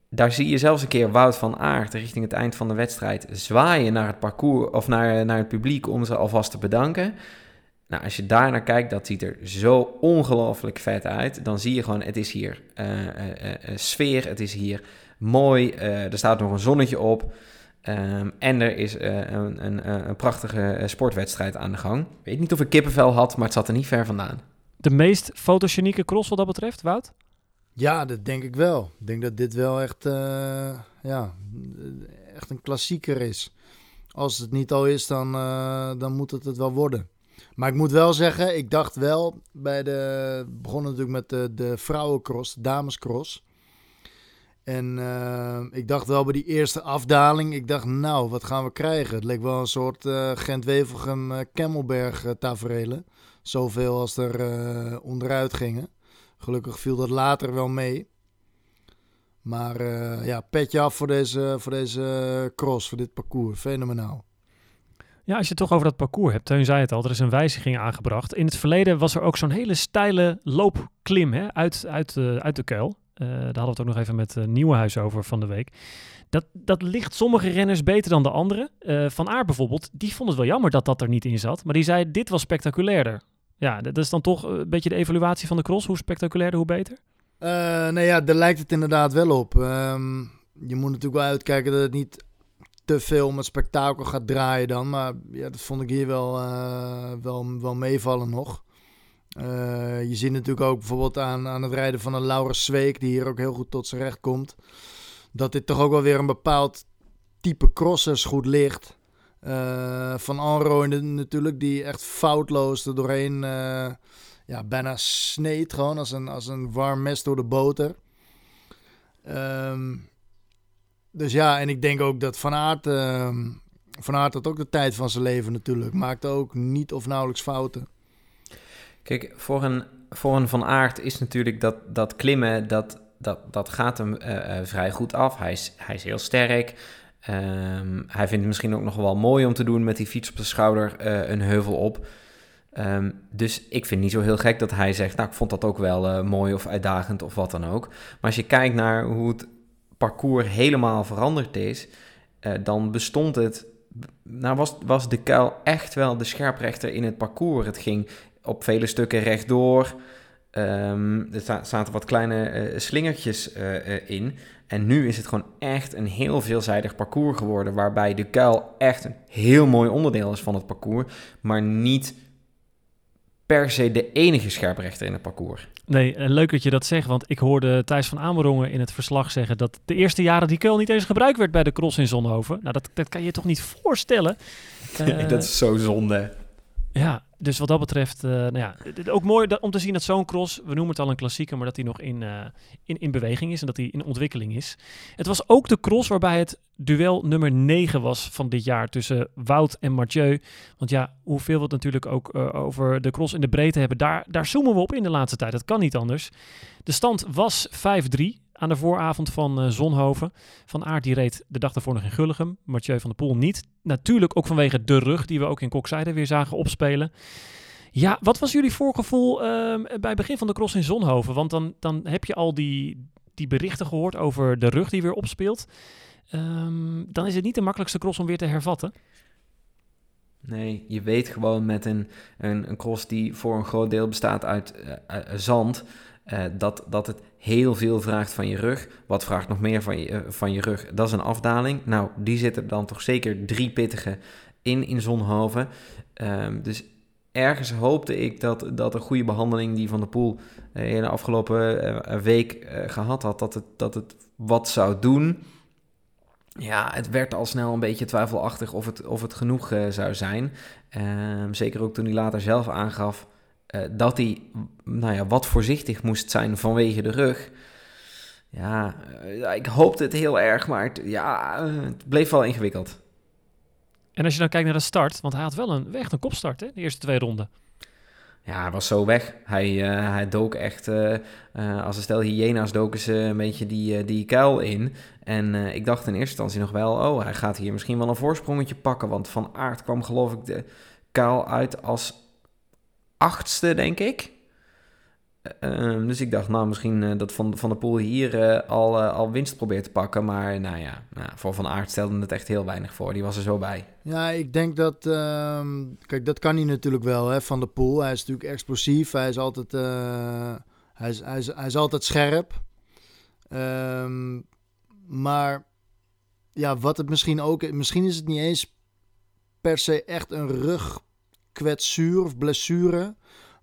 Daar zie je zelfs een keer Wout van Aert richting het eind van de wedstrijd zwaaien naar het parcours of naar, naar het publiek om ze alvast te bedanken. Nou, als je daar naar kijkt, dat ziet er zo ongelooflijk vet uit. Dan zie je gewoon, het is hier uh, uh, sfeer, het is hier mooi. er staat nog een zonnetje op. Um, en er is een, een, een, prachtige sportwedstrijd aan de gang. Ik weet niet of ik kippenvel had, maar het zat er niet ver vandaan. De meest fotogenieke cross wat dat betreft, Wout? Ja, dat denk ik wel. Ik denk dat dit wel echt, ja, echt een klassieker is. Als het niet al is, dan, dan moet het het wel worden. Maar ik moet wel zeggen, ik dacht wel bij de. begonnen natuurlijk met de, de vrouwencross, de damescross. En uh, ik dacht wel bij die eerste afdaling, ik dacht, nou, wat gaan we krijgen? Het leek wel een soort uh, Gent-Wevelgem uh, Kemmelberg taferelen. Zoveel als er onderuit gingen. Gelukkig viel dat later wel mee. Maar ja, petje af voor deze, voor deze cross, voor dit parcours. Fenomenaal. Ja, als je het toch over dat parcours hebt, Teun zei het al, er is een wijziging aangebracht. In het verleden was er ook zo'n hele steile loopklim hè, uit, uit, uh, uit de kuil. Uh, daar hadden we het ook nog even met uh, Nieuwenhuis over van de week. Dat, dat ligt sommige renners beter dan de anderen. Van Aert bijvoorbeeld, die vond het wel jammer dat dat er niet in zat. Maar die zei, dit was spectaculairder. Ja, dat is dan toch een beetje de evaluatie van de cross. Hoe spectaculairder, hoe beter? nee ja, daar lijkt het inderdaad wel op. Um, je moet natuurlijk wel uitkijken dat het niet te veel het spektakel gaat draaien dan. Maar ja, dat vond ik hier wel, uh, wel, wel meevallen nog. Uh, je ziet natuurlijk ook bijvoorbeeld aan, aan het rijden van een Laurens Zweek, die hier ook heel goed tot zijn recht komt. Dat dit toch ook wel weer een bepaald type crossers goed ligt. Uh, van Anro natuurlijk, die echt foutloos er doorheen ja, bijna sneed. Gewoon als een, als een warm mes door de boter. Um, dus ja, en ik denk ook dat Van Aert, uh, van Aert had ook de tijd van zijn leven natuurlijk. Maakte ook niet of nauwelijks fouten. Kijk, voor een, voor een Van Aert is natuurlijk dat, dat klimmen, dat, dat, dat gaat hem uh, uh, vrij goed af. Hij is, hij is heel sterk. Um, hij vindt het misschien ook nog wel mooi om te doen met die fiets op de schouder uh, een heuvel op. Um, dus ik vind niet zo heel gek dat hij zegt, nou ik vond dat ook wel mooi of uitdagend of wat dan ook. Maar als je kijkt naar hoe het parcours helemaal veranderd is, uh, dan bestond het. Nou, was, was de kuil echt wel de scherprechter in het parcours. Het ging op vele stukken rechtdoor. Um, er zaten wat kleine uh, slingertjes uh, in. En nu is het gewoon echt een heel veelzijdig parcours geworden. Waarbij de kuil echt een heel mooi onderdeel is van het parcours. Maar niet per se de enige scherprechter in het parcours. Nee, leuk dat je dat zegt, want ik hoorde Thijs van Amerongen in het verslag zeggen dat de eerste jaren die keul niet eens gebruikt werd bij de cross in Zonhoven. Nou, dat, dat kan je toch niet voorstellen? Uh, dat is zo zonde. Ja, dus wat dat betreft, uh, nou ja, ook mooi om te zien dat zo'n cross, we noemen het al een klassieker, maar dat hij nog in, uh, in, in beweging is en dat hij in ontwikkeling is. Het was ook de cross waarbij het duel nummer 9 was van dit jaar tussen Wout en Mathieu. Want ja, hoeveel we het natuurlijk ook uh, over de cross in de breedte hebben, daar, daar zoomen we op in de laatste tijd. Dat kan niet anders. De stand was 5-3 aan de vooravond van uh, Zonhoven. Van Aert die reed de dag daarvoor nog in Gulligem. Mathieu van der Poel niet. Natuurlijk ook vanwege de rug die we ook in Kokzijde weer zagen opspelen. Ja, wat was jullie voorgevoel uh, bij begin van de cross in Zonhoven? Want dan, dan heb je al die, die berichten gehoord over de rug die weer opspeelt. Ehm, dan is het niet de makkelijkste cross om weer te hervatten. Nee, je weet gewoon met een, een, een cross die voor een groot deel bestaat uit uh, zand, uh, dat, dat het heel veel vraagt van je rug. Wat vraagt nog meer van je, uh, van je rug? Dat is een afdaling. Nou, die zitten dan toch zeker drie pittige in in Zonhoven. Um, dus ergens hoopte ik dat, dat een goede behandeling die Van der Poel uh, in de afgelopen week gehad had, dat het, dat het wat zou doen. Ja, het werd al snel een beetje twijfelachtig of het, of het genoeg zou zijn. Uh, zeker ook toen hij later zelf aangaf uh, dat hij nou ja, wat voorzichtig moest zijn vanwege de rug. Ja, eh, ik hoopte het heel erg, maar het, ja, het bleef wel ingewikkeld. En als je dan kijkt naar de start, want hij had wel een, echt een kopstart, hè, de eerste twee ronden. Ja, hij was zo weg. Hij, uh, hij dook echt, uh, uh, als een stel hyena's doken ze een beetje die, die kuil in. En ik dacht in eerste instantie nog wel, oh, hij gaat hier misschien wel een voorsprongetje pakken. Want Van Aert kwam geloof ik de kuil uit als achtste, denk ik. Uh, dus ik dacht, nou, misschien uh, dat Van, van der Poel hier uh, al, al winst probeert te pakken. Maar nou ja, nou, voor Van Aert stelde het echt heel weinig voor. Die was er zo bij. Ja, ik denk dat... ehm, kijk, dat kan hij natuurlijk wel, hè, Van der Poel. Hij is natuurlijk explosief. Hij is altijd, hij is, hij is, hij is altijd scherp. Um, maar ja, wat het misschien ook... Misschien is het niet eens per se echt een rugkwetsuur of blessure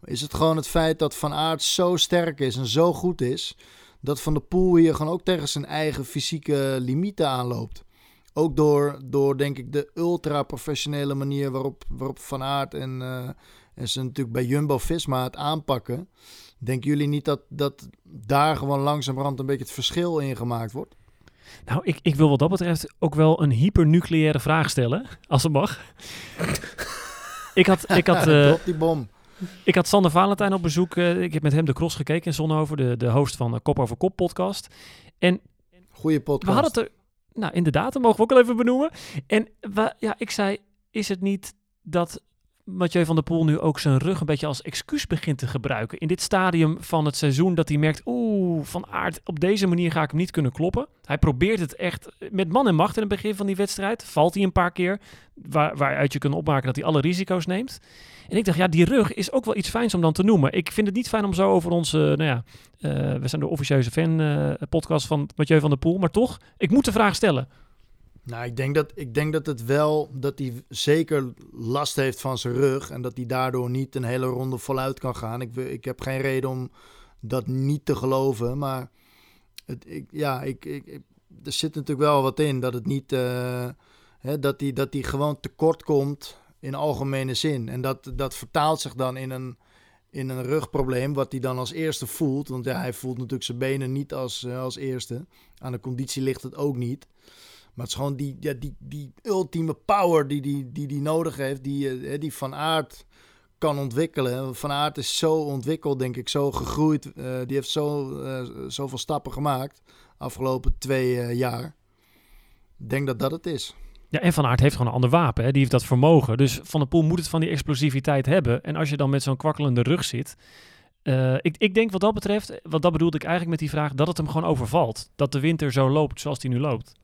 is het gewoon het feit dat Van Aert zo sterk is en zo goed is, dat Van der Poel hier gewoon ook tegen zijn eigen fysieke limieten aanloopt. Ook door, door denk ik, de ultra-professionele manier waarop, waarop Van Aert en, uh, en ze natuurlijk bij Jumbo-Visma het aanpakken. Denken jullie niet dat, dat daar gewoon langzamerhand een beetje het verschil in gemaakt wordt? Nou, ik, ik wil wat dat betreft ook wel een hypernucleaire vraag stellen, als het mag. Ik had... Ik had uh, die bom. Ik had Sander Valentijn op bezoek. Uh, ik heb met hem de cross gekeken in Zonhoven, de, de host van de Kop over Kop podcast. En Goeie podcast. We hadden het er, nou inderdaad, dat mogen we ook wel even benoemen. En we, ja, ik zei, is het niet dat Mathieu van der Poel nu ook zijn rug een beetje als excuus begint te gebruiken. In dit stadium van het seizoen dat hij merkt, oeh, van aard, op deze manier ga ik hem niet kunnen kloppen. Hij probeert het echt met man en macht in het begin van die wedstrijd. Valt hij een paar keer, waar, waaruit je kunt opmaken dat hij alle risico's neemt. En ik dacht, ja, die rug is ook wel iets fijns om dan te noemen. Ik vind het niet fijn om zo over onze, nou ja, uh, we zijn de officieuze fan uh, podcast van Mathieu van der Poel. Maar toch, ik moet de vraag stellen. Nou, ik denk dat, ik denk dat het wel, dat hij zeker last heeft van zijn rug. En dat hij daardoor niet een hele ronde voluit kan gaan. Ik, ik heb geen reden om dat niet te geloven. Maar het, ik, ja, ik, ik, er zit natuurlijk wel wat in. Dat het niet, uh, hè, dat hij dat hij gewoon tekort komt in algemene zin. En dat, dat vertaalt zich dan in een, in een rugprobleem, wat hij dan als eerste voelt. Want ja, hij voelt natuurlijk zijn benen niet als, uh, als eerste. Aan de conditie ligt het ook niet. Maar het is gewoon die, ja, die, die ultieme power die die, die, die nodig heeft, die, uh, die Van Aert kan ontwikkelen. Van Aert is zo ontwikkeld, denk ik, zo gegroeid. Uh, die heeft zo, zoveel stappen gemaakt afgelopen twee jaar. Ik denk dat dat het is. Ja, en Van Aert heeft gewoon een ander wapen. Die heeft dat vermogen. Dus Van der Poel moet het van die explosiviteit hebben. En als je dan met zo'n kwakkelende rug zit... Uh, ik, ik denk wat dat betreft, wat dat bedoelde ik eigenlijk met die vraag... dat het hem gewoon overvalt. Dat de winter zo loopt zoals die nu loopt.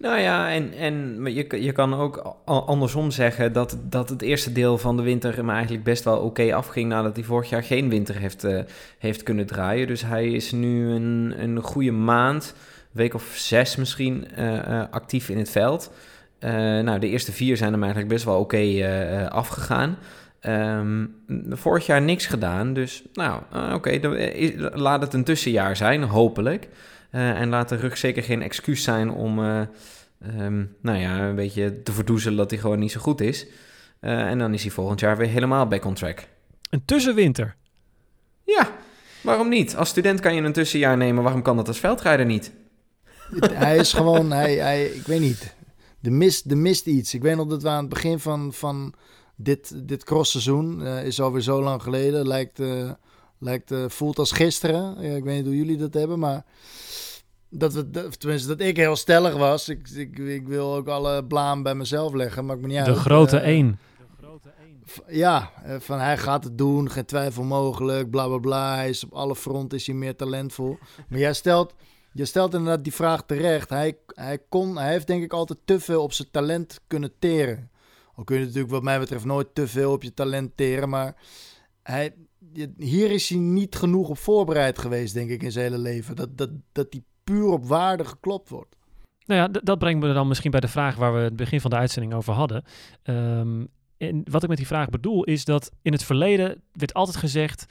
Nou ja, en, en je, je kan ook andersom zeggen dat, dat het eerste deel van de winter hem eigenlijk best wel oké afging nadat hij vorig jaar geen winter heeft, uh, heeft kunnen draaien. Dus hij is nu een, een goede maand, week of zes misschien, uh, uh, actief in het veld. Nou, de eerste vier zijn hem eigenlijk best wel oké afgegaan. Um, vorig jaar niks gedaan, dus nou, oké, laat het een tussenjaar zijn, hopelijk. Uh, en laat de rug zeker geen excuus zijn om, um, nou ja, een beetje te verdoezelen dat hij gewoon niet zo goed is. en dan is hij volgend jaar weer helemaal back on track. Een tussenwinter? Ja, waarom niet? Als student kan je een tussenjaar nemen, waarom kan dat als veldrijder niet? hij is gewoon, hij, hij, ik weet niet, er mist, er mist iets. Ik weet nog dat we aan het begin van, van dit, dit crossseizoen, uh, is alweer zo lang geleden, lijkt, uh, lijkt uh, voelt als gisteren. Ik weet niet hoe jullie dat hebben, maar dat we, tenminste dat ik heel stellig was. Ik, ik, ik wil ook alle blaam bij mezelf leggen, maar ik ben niet De grote één. v- ja, eh, van hij gaat het doen, geen twijfel mogelijk, bla bla bla. Hij is op alle fronten is hij meer talentvol. Maar jij stelt, je stelt inderdaad die vraag terecht. Hij, hij, kon, hij heeft denk ik altijd te veel op zijn talent kunnen teren. Al kun je natuurlijk wat mij betreft nooit te veel op je talent teren, maar hij, hier is hij niet genoeg op voorbereid geweest, denk ik, in zijn hele leven. Dat, dat, dat hij puur op waarde geklopt wordt. Nou ja, dat brengt me dan misschien bij de vraag waar we het begin van de uitzending over hadden. Ehm, en wat ik met die vraag bedoel is dat in het verleden werd altijd gezegd...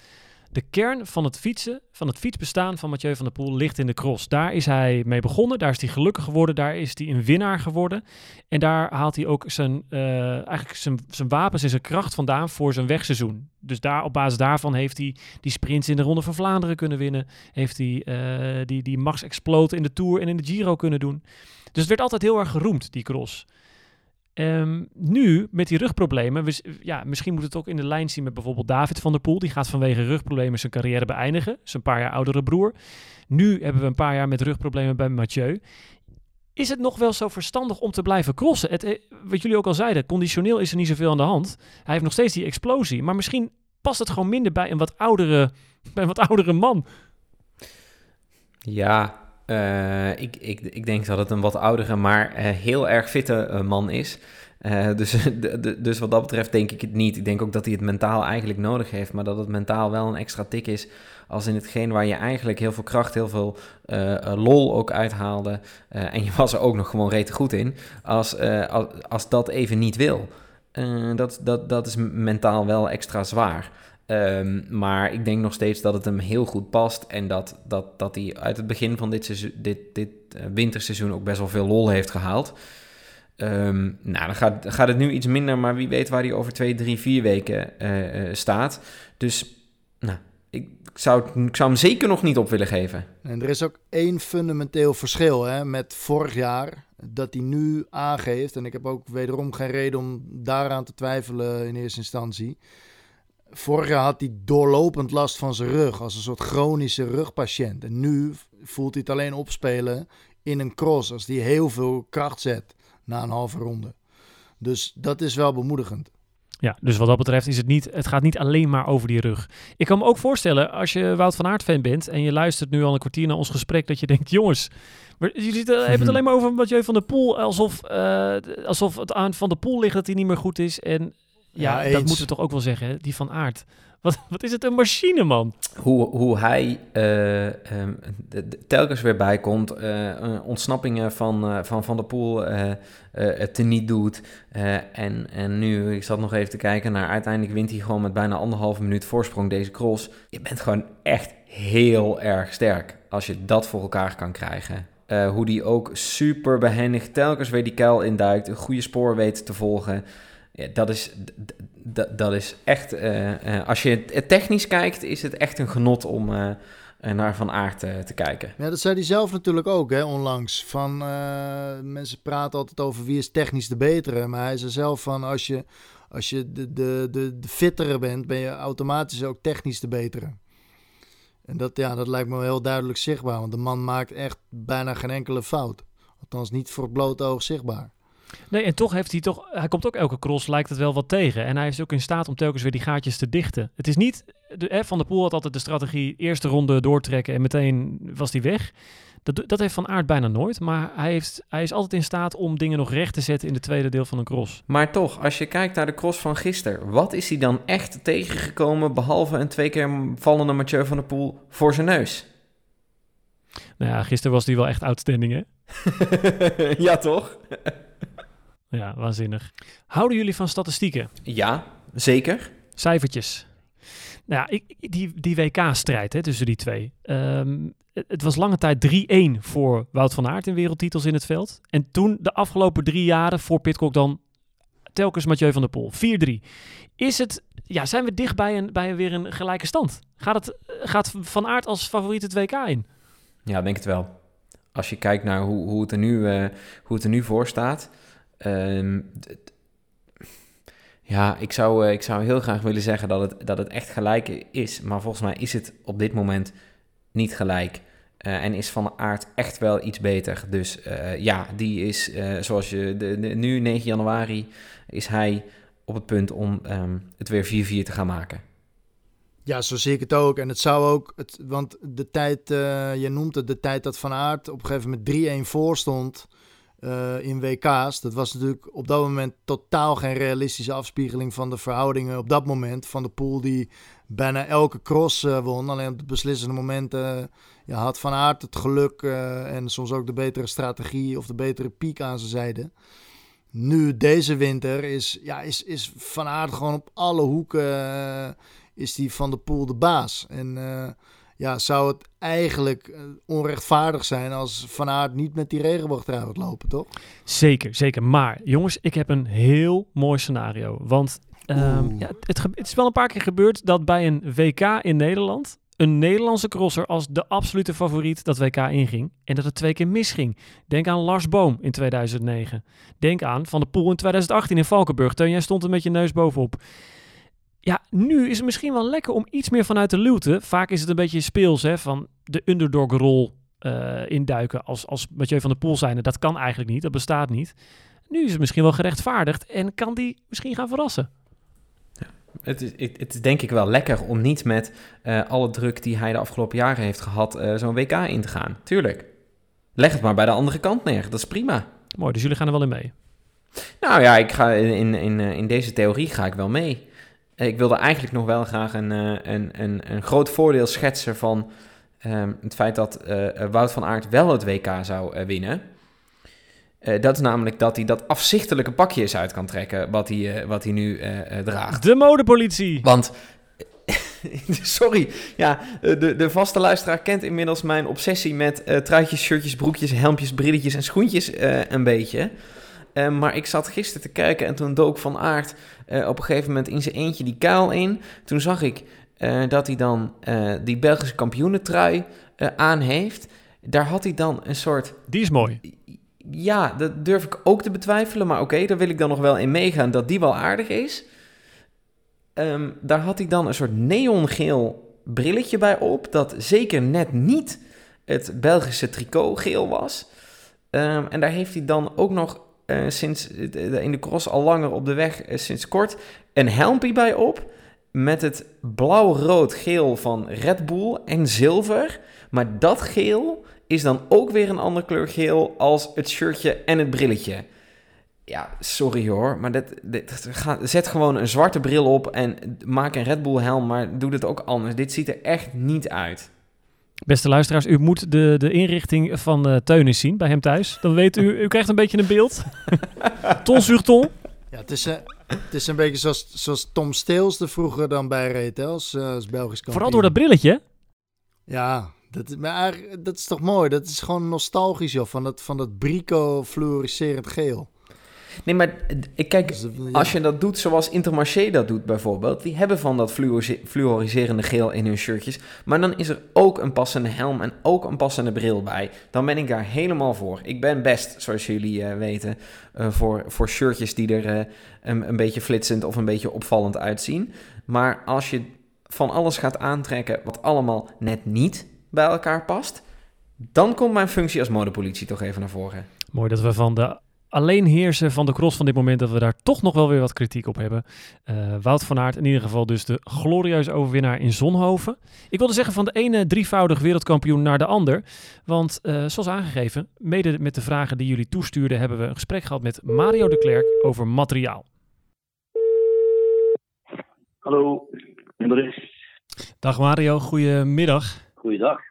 de kern van het fietsen, van het fietsbestaan van Mathieu van der Poel ligt in de cross. Daar is hij mee begonnen, daar is hij gelukkig geworden, daar is hij een winnaar geworden. En daar haalt hij ook zijn, eh, eigenlijk zijn, zijn wapens en zijn kracht vandaan voor zijn wegseizoen. Dus daar, op basis daarvan heeft hij die sprints in de Ronde van Vlaanderen kunnen winnen. Heeft hij eh, die, die Max Explode in de Tour en in de Giro kunnen doen. Dus het werd altijd heel erg geroemd, die cross. Ehm, nu, met die rugproblemen, we, ja, misschien moet het ook in de lijn zien met bijvoorbeeld David van der Poel. Die gaat vanwege rugproblemen zijn carrière beëindigen. Zijn paar jaar oudere broer. Nu hebben we een paar jaar met rugproblemen bij Mathieu. Is het nog wel zo verstandig om te blijven crossen? Het, eh, wat jullie ook al zeiden, conditioneel is er niet zoveel aan de hand. Hij heeft nog steeds die explosie. Maar misschien past het gewoon minder bij een wat oudere, bij een wat oudere man. Ja, eh, ik, ik, ik denk dat het een wat oudere, maar eh, heel erg fitte eh, man is. Dus, de- dus wat dat betreft denk ik het niet. Ik denk ook dat hij het mentaal eigenlijk nodig heeft, maar dat het mentaal wel een extra tik is. Als in hetgeen waar je eigenlijk heel veel kracht, heel veel lol ook uithaalde. en je was er ook nog gewoon rete goed in. Als, als, als dat even niet wil. Dat, dat, dat is mentaal wel extra zwaar. Ehm, maar ik denk nog steeds dat het hem heel goed past. En dat, dat, dat hij uit het begin van dit, seizoen, dit, dit eh, winterseizoen ook best wel veel lol heeft gehaald. Ehm, nou, dan gaat, gaat het nu iets minder, maar wie weet waar hij over twee, drie, vier weken eh, eh, staat. Dus nou, ik, zou, ik zou hem zeker nog niet op willen geven. En er is ook één fundamenteel verschil hè, met vorig jaar. Dat hij nu aangeeft, en ik heb ook wederom geen reden om daaraan te twijfelen in eerste instantie. Vorig jaar had hij doorlopend last van zijn rug, als een soort chronische rugpatiënt. En nu voelt hij het alleen opspelen in een cross, als hij heel veel kracht zet na een halve ronde. Dus dat is wel bemoedigend. Ja, dus wat dat betreft is het niet, het gaat niet alleen maar over die rug. Ik kan me ook voorstellen, als je Wout van Aert fan bent en je luistert nu al een kwartier naar ons gesprek, dat je denkt, jongens, jullie zitten- hebben het alleen maar over Mathieu van der Poel, alsof, eh, alsof het aan Van der Poel ligt dat hij niet meer goed is. En ja, Ja, dat moeten we toch ook wel zeggen, hè? die van Aert. Wat, wat is het een machine, man? Hoe, hoe hij eh, ehm, de- de- telkens weer bijkomt, eh, eh, ontsnappingen van eh, Van, van der Poel eh, eh, het teniet doet. Eh, en, en nu, ik zat nog even te kijken naar, uiteindelijk wint hij gewoon met bijna anderhalve minuut voorsprong deze cross. Je bent gewoon echt heel erg sterk als je dat voor elkaar kan krijgen. Eh, hoe die ook super behendig telkens weer die kuil induikt, een goede spoor weet te volgen. Ja, dat, is, dat is echt, eh, eh, als je technisch kijkt, is het echt een genot om eh, naar Van Aert te kijken. Ja, dat zei hij zelf natuurlijk ook, hè, onlangs. Van, mensen praten altijd over wie is technisch de betere. Maar hij zei zelf van, als je, als je de, de, de, de fittere bent, ben je automatisch ook technisch de betere. En dat, ja, dat lijkt me heel duidelijk zichtbaar. Want de man maakt echt bijna geen enkele fout. Althans niet voor het blote oog zichtbaar. Nee, en toch heeft hij toch, hij komt ook elke cross, lijkt het wel wat tegen. En hij is ook in staat om telkens weer die gaatjes te dichten. Het is niet, de, hè, Van der Poel had altijd de strategie, eerste ronde doortrekken en meteen was hij weg. Dat, dat heeft Van Aert bijna nooit, maar hij, heeft, hij is altijd in staat om dingen nog recht te zetten in het tweede deel van een cross. Maar toch, als je kijkt naar de cross van gisteren, wat is hij dan echt tegengekomen, behalve een twee keer vallende Mathieu van der Poel voor zijn neus? Nou ja, gisteren was hij wel echt outstanding, hè? ja, toch? Ja, waanzinnig. Houden jullie van statistieken? Ja, zeker. Cijfertjes. Nou ja, ik, die, die WK-strijd hè, tussen die twee. Ehm, het, was lange tijd 3-1 voor Wout van Aert in wereldtitels in het veld. En toen de afgelopen drie jaren voor Pitcock dan telkens Mathieu van der Poel. 4-3. Is het, ja, zijn we dicht bij, een, bij weer een gelijke stand? Gaat, het, gaat Van Aert als favoriet het WK in? Ja, denk het wel. Als je kijkt naar hoe, hoe, het, er nu, eh, hoe het er nu voor staat. D- ja, ik zou, eh, ik zou heel graag willen zeggen dat het, dat het echt gelijk is. Maar volgens mij is het op dit moment niet gelijk. Eh, en is Van de Aert echt wel iets beter. Dus eh, ja, die is, zoals je de, nu 9 januari, is hij op het punt om ehm, het weer 4-4 te gaan maken. Ja, zo zie ik het ook. En het zou ook, het, want de tijd, je noemt het, de tijd dat Van Aert op een gegeven moment 3-1 voor stond eh, in WK's. Dat was natuurlijk op dat moment totaal geen realistische afspiegeling van de verhoudingen op dat moment. Van de pool die bijna elke cross eh, won. Alleen op de beslissende momenten ja, had Van Aert het geluk en soms ook de betere strategie of de betere piek aan zijn zijde. Nu, deze winter, is, ja, is, is Van Aert gewoon op alle hoeken is die van de pool de baas. En ja, zou het eigenlijk eh, onrechtvaardig zijn als Van Aert niet met die regenboog eruit gaat lopen, toch? Zeker, zeker. Maar jongens, ik heb een heel mooi scenario. Want um, ja, het, het, is wel een paar keer gebeurd dat bij een WK in Nederland een Nederlandse crosser als de absolute favoriet dat WK inging en dat het twee keer misging. Denk aan Lars Boom in 2009. Denk aan Van de Poel in 2018 in Valkenburg. Teun, jij stond er met je neus bovenop. Ja, nu is het misschien wel lekker om iets meer vanuit de luwte. Vaak is het een beetje speels, hè, van de underdog-rol uh, induiken als, als Mathieu van der Poel zijn. Dat kan eigenlijk niet, dat bestaat niet. Nu is het misschien wel gerechtvaardigd en kan die misschien gaan verrassen. Ja, het, is, het, is denk ik wel lekker om niet met uh, alle druk die hij de afgelopen jaren heeft gehad uh, zo'n WK in te gaan. Tuurlijk. Leg het maar bij de andere kant neer, dat is prima. Mooi, dus jullie gaan er wel in mee? Nou ja, ik ga in, in, in deze theorie ga ik wel mee. Ik wilde eigenlijk nog wel graag een, uh, een, een, een groot voordeel schetsen van um, het feit dat uh, Wout van Aert wel het WK zou uh, winnen. dat is namelijk dat hij dat afzichtelijke pakje eens uit kan trekken wat hij, wat hij nu draagt. De modepolitie! Want, sorry, ja, de, de vaste luisteraar kent inmiddels mijn obsessie met truitjes, shirtjes, broekjes, helmpjes, brilletjes en schoentjes een beetje. Uh, maar ik zat gisteren te kijken en toen dook Van Aert uh, op een gegeven moment in zijn eentje die kuil in. Toen zag ik uh, dat hij dan die Belgische kampioenentrui aan heeft. Daar had hij dan een soort... Die is mooi. Ja, dat durf ik ook te betwijfelen. Maar oké, okay, daar wil ik dan nog wel in meegaan dat die wel aardig is. Um, daar had hij dan een soort neongeel brilletje bij op. Dat zeker net niet het Belgische tricotgeel was. Um, en daar heeft hij dan ook nog uh, sinds in de cross al langer op de weg, uh, sinds kort, een helmpje bij op. Met het blauw-rood-geel van Red Bull en zilver. Maar dat geel is dan ook weer een andere kleur geel als het shirtje en het brilletje. Ja, sorry hoor, maar dit, dit, zet gewoon een zwarte bril op en maak een Red Bull helm, maar doe het ook anders. Dit ziet er echt niet uit. Beste luisteraars, u moet de, de inrichting van uh, Teun zien bij hem thuis. Dan weet u, u krijgt een beetje een beeld. ton sur ton. Ja, het is, uh, het is een beetje zoals, zoals Tom Steels er vroeger dan bij reed, hè, als, uh, als Belgisch kampioen. Vooral door dat brilletje. Ja, dat, maar dat is toch mooi. Dat is gewoon nostalgisch, joh, van dat, van dat brico fluoriserend geel. Nee, maar kijk, als je dat doet zoals Intermarché dat doet bijvoorbeeld, die hebben van dat fluoriserende geel in hun shirtjes, maar dan is er ook een passende helm en ook een passende bril bij. Dan ben ik daar helemaal voor. Ik ben best, zoals jullie uh, weten, uh, voor, voor shirtjes die er uh, een, een beetje flitsend of een beetje opvallend uitzien. Maar als je van alles gaat aantrekken wat allemaal net niet bij elkaar past, dan komt mijn functie als modepolitie toch even naar voren. Mooi dat we van de alleen heersen van de cross van dit moment dat we daar toch nog wel weer wat kritiek op hebben. Uh, Wout van Aert in ieder geval dus de glorieuze overwinnaar in Zonhoven. Ik wilde zeggen van de ene drievoudig wereldkampioen naar de ander. Want uh, zoals aangegeven, mede met de vragen die jullie toestuurden, hebben we een gesprek gehad met Mario de Klerk over materiaal. Hallo, Dag Mario, goedemiddag. Goeiedag.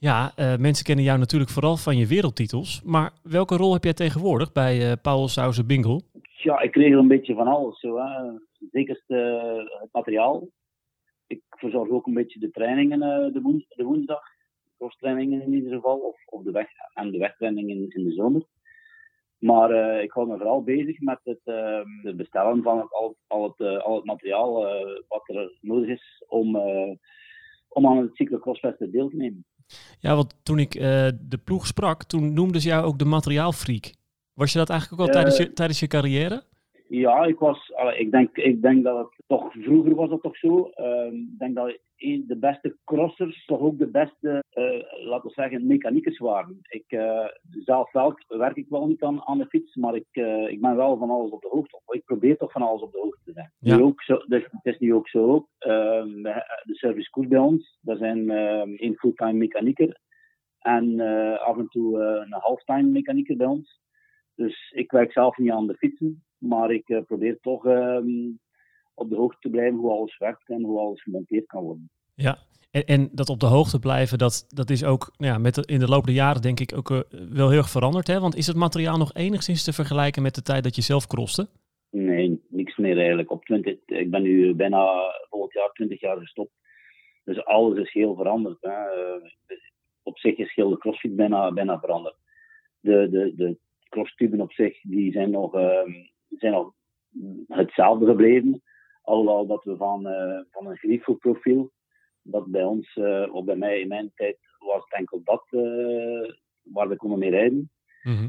Ja, uh, mensen kennen jou natuurlijk vooral van je wereldtitels. Maar welke rol heb jij tegenwoordig bij uh, Paul Sauze Bingle? Ja, ik regel een beetje van alles. Zo. Zeker uh, het materiaal. Ik verzorg ook een beetje de trainingen de, woens de woensdag. Crosstrainingen in ieder geval. Of, de weg en de wegtrainingen in, de zomer. Maar ik hou me vooral bezig met het, het bestellen van al, al, het, al het materiaal wat er nodig is om, om aan het cyclocrossfesten deel te nemen. Ja, want toen ik uh, de ploeg sprak, toen noemden ze jou ook de materiaalfreak. Was je dat eigenlijk ook al tijdens, je, tijdens je carrière? Ja, ik was, allee, ik, denk, ik denk dat het toch vroeger was dat toch zo. Ehm, ik denk dat een- de beste crossers toch ook de beste, eh, laten we zeggen, mechaniekers waren. Ik, eh, zelf wel, werk ik wel niet aan, aan de fiets, maar ik, eh, ik ben wel van alles op de hoogte. Ik probeer toch van alles op de hoogte te zijn. Ja. Nu ook zo, dus het is nu ook zo. Ehm, de service koers bij ons, daar zijn ehm één fulltime mechanieker en af en toe een halftime mechanieker bij ons. Dus ik werk zelf niet aan de fietsen, maar ik eh, probeer toch ehm, op de hoogte te blijven hoe alles werkt en hoe alles gemonteerd kan worden. Ja, en, en dat op de hoogte blijven, dat, dat is ook nou ja, met de, in de loop der jaren denk ik ook eh, wel heel erg veranderd. Hè? Want is het materiaal nog enigszins te vergelijken met de tijd dat je zelf crosste? Nee, niks meer eigenlijk. Op 20, ik ben nu bijna volgend jaar 20 jaar gestopt. Dus alles is heel veranderd. Hè. Eh, Op zich is heel de crossfit bijna, bijna veranderd. De, de, de crosstuben op zich die zijn, nog, ehm, zijn nog hetzelfde gebleven. Alhoewel dat we van, eh, van een Grifo-profiel, dat bij ons, eh, of bij mij in mijn tijd, was het enkel dat eh, waar we konden mee rijden.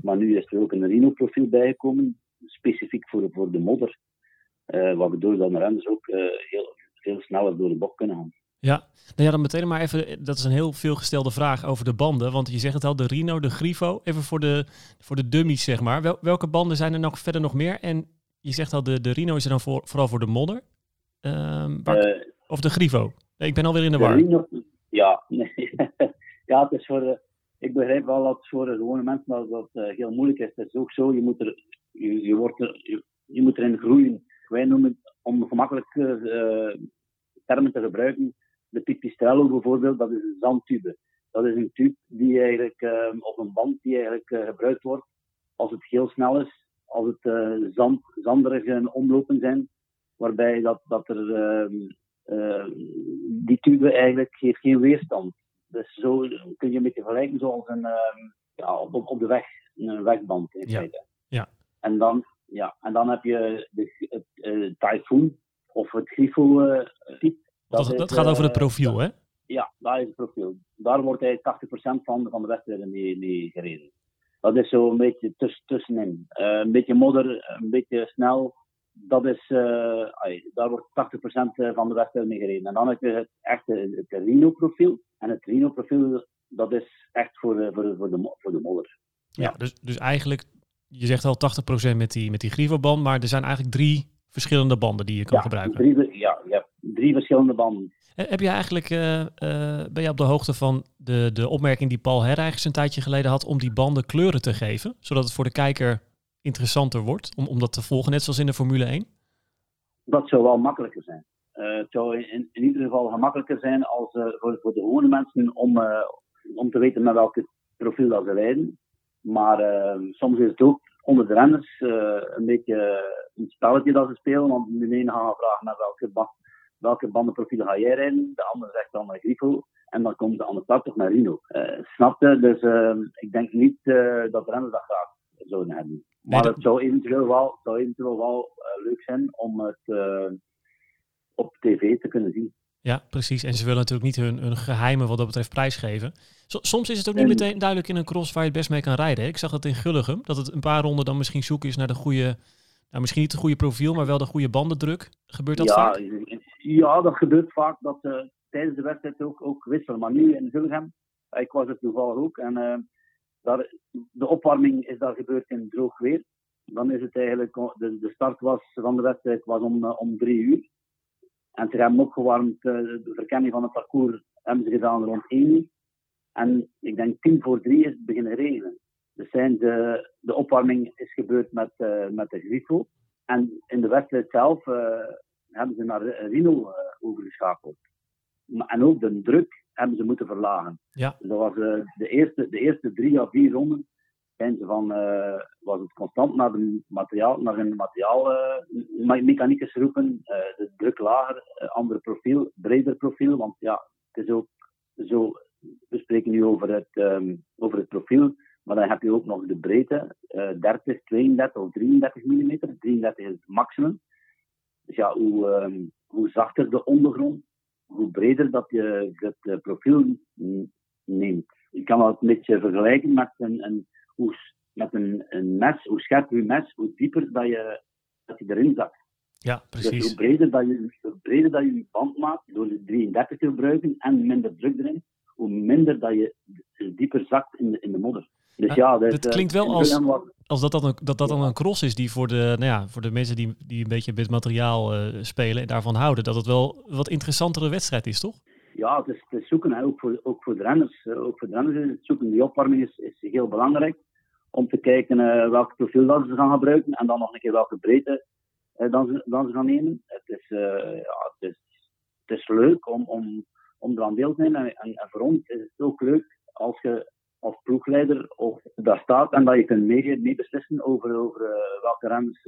Maar nu is er ook een Rhino-profiel bijgekomen, specifiek voor, voor de modder. Waardoor dan de renners ook heel, veel sneller door de bocht kunnen gaan. Ja, nou ja, dan meteen maar even, dat is een heel veelgestelde vraag over de banden. Want je zegt het al, de Rino, de Grifo, even voor de, voor de dummies zeg maar. Wel, welke banden zijn er nog verder nog meer? En je zegt al, de, de Rino is er dan voor, vooral voor de modder. Ehm, waar- Eh, of de Grifo? Nee, ik ben alweer in de de war. Ja, nee. ja, het is voor de, ik begrijp wel dat voor de gewone mensen dat, dat eh, heel moeilijk is. Het is ook zo, je moet, er, je, je, wordt er, je, je moet erin groeien. Wij noemen het, om gemakkelijk eh, termen te gebruiken, de pipistrello bijvoorbeeld, dat is een zandtube. Dat is een tube die eigenlijk, eh, of een band die eigenlijk eh, gebruikt wordt als het heel snel is, als het eh, zand, zanderige omlopen zijn, waarbij dat, dat er ehm, eh, die tube eigenlijk heeft geen weerstand. Dus zo kun je een beetje vergelijken zoals een, ehm, ja, op, op de weg, een wegband in Ja. feite. Ja. En dan, ja, en dan heb je de, het Typhoon of het Grifo Dat, is, dat gaat over het eh, profiel, hè? ja, dat is het profiel. Daar wordt eigenlijk 80% van, van de wedstrijden mee, mee gereden. Dat is zo een beetje tuss, tussenin. Eh, een beetje modder, een beetje snel. Dat is, eh, ai, daar wordt 80% van de wedstrijden mee gereden. En dan heb je het echte het Rhino-profiel. En het Rhino-profiel, dat is echt voor, voor, voor, de, voor de modder. Ja, dus, dus eigenlijk, je zegt al 80% met die, met die maar er zijn eigenlijk drie verschillende banden die je kan Ja, gebruiken. drie, ja, je hebt drie verschillende banden. Eh, Heb jij eigenlijk, eh, eh, ben je op de hoogte van de, de opmerking die Paul Herrijgens een tijdje geleden had om die banden kleuren te geven, zodat het voor de kijker interessanter wordt om, om dat te volgen, net zoals in de Formule 1? dat zou wel makkelijker zijn. Het zou in, in ieder geval gemakkelijker zijn als, voor, voor de gewone mensen om, om te weten met welk profiel dat ze rijden. Maar soms is het ook onder de renners eh, een beetje een spelletje dat ze spelen. Want de ene gaat vragen naar welke, ba welke bandenprofiel ga jij rijden. De ander zegt dan naar Grifo. En dan komt de andere start toch naar Rino. Eh snap je? Dus eh, ik denk niet eh, dat de renners dat graag zouden hebben. Maar het zou eventueel wel, zou eventueel wel leuk zijn om het op tv te kunnen zien. Ja, precies. En ze willen natuurlijk niet hun, hun geheimen wat dat betreft prijsgeven. So- soms is het ook niet En- meteen duidelijk in een cross waar je het best mee kan rijden. hè. Ik zag dat in Gulligem, dat het een paar ronden dan misschien zoeken is naar de goede, nou misschien niet het goede profiel, maar wel de goede bandendruk. Gebeurt dat ja, vaak? ja, dat gebeurt vaak dat ze tijdens de wedstrijd ook, ook wisselen. Maar nu in Zulgem, ik was er toevallig ook. En eh, daar, de opwarming is daar gebeurd in droog weer. Dan is het eigenlijk, de, de start was, van de wedstrijd was om, eh, om drie uur. En ze hebben opgewarmd, eh, de verkenning van het parcours hebben ze gedaan rond één uur. En ik denk tien voor drie is het beginnen regenen. Dus zijn de, de opwarming is gebeurd met, eh, met de Grifo. En in de wedstrijd zelf eh, hebben ze naar Rino overgeschakeld. En ook de druk hebben ze moeten verlagen. Ja. Dus dat was de, eerste, de eerste drie à vier ronden van, eh, was het constant naar, de materiaal, naar een materiaal eh, mechaniekers roepen. eh, de druk lager, ander profiel, breder profiel. Want ja, het is ook zo, we spreken nu over het, ehm, over het profiel. Maar dan heb je ook nog de breedte, eh 30, 32 of 33 mm. 33 is het maximum. Dus ja, hoe, ehm, hoe zachter de ondergrond, hoe breder dat je het profiel neemt. Je kan dat een beetje vergelijken met een, een, hoe, met een, een mes. Hoe scherper je mes, hoe dieper dat je dat je erin zakt. Ja, Dus precies. hoe breder dat je, hoe breder dat je je band maakt door de 33 te gebruiken en minder druk erin, hoe minder dat je dieper zakt in de, in de modder. Dus ja, dat, dit eh, klinkt wel in als- Als dat dan, een, dat, dat dan een cross is die voor de, nou ja, voor de mensen die, die een beetje met het materiaal eh, spelen en daarvan houden, dat het wel een wat interessantere wedstrijd is, toch? ja, het is, het is zoeken, hè. Ook, voor, ook voor de renners. eh, Ook voor de renners is het zoeken. Die opwarming is, is heel belangrijk om te kijken eh, welk profiel dat ze gaan gebruiken en dan nog een keer welke breedte eh, dan, ze, dan ze gaan nemen. Het is, eh, ja, het is, het is leuk om, om, om eraan deel te nemen. En, en, voor ons is het ook leuk als je als ploegleider of daar staat en dat je kunt mee, mee beslissen over, over welke renners,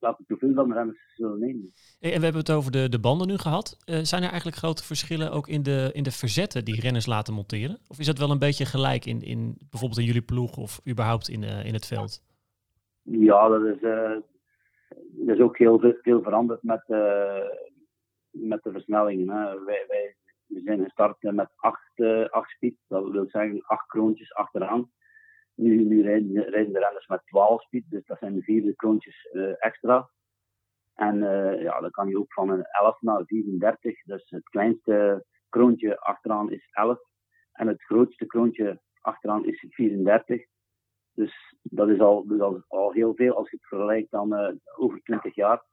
eh, welke profiel van de renners zullen nemen. En we hebben het over de, de banden nu gehad. Eh, zijn er eigenlijk grote verschillen ook in de, in de verzetten die renners laten monteren? Of is dat wel een beetje gelijk in, in bijvoorbeeld in jullie ploeg of überhaupt in, eh, in het veld? Ja, dat is, eh, dat is ook heel veel, veel veranderd met, met de versnellingen. Hè. Wij, wij we zijn gestart met acht, acht speed, dat wil zeggen acht kroontjes achteraan. Nu, nu rijden, rijden de renners met 12 speed, dus dat zijn de vierde kroontjes eh, extra. En eh, ja, dan kan je ook van een 11 naar 34. Dus het kleinste kroontje achteraan is 11. En het grootste kroontje achteraan is 34. Dus dat is al, dus al, heel veel. Als je het vergelijkt dan eh, over 20 jaar,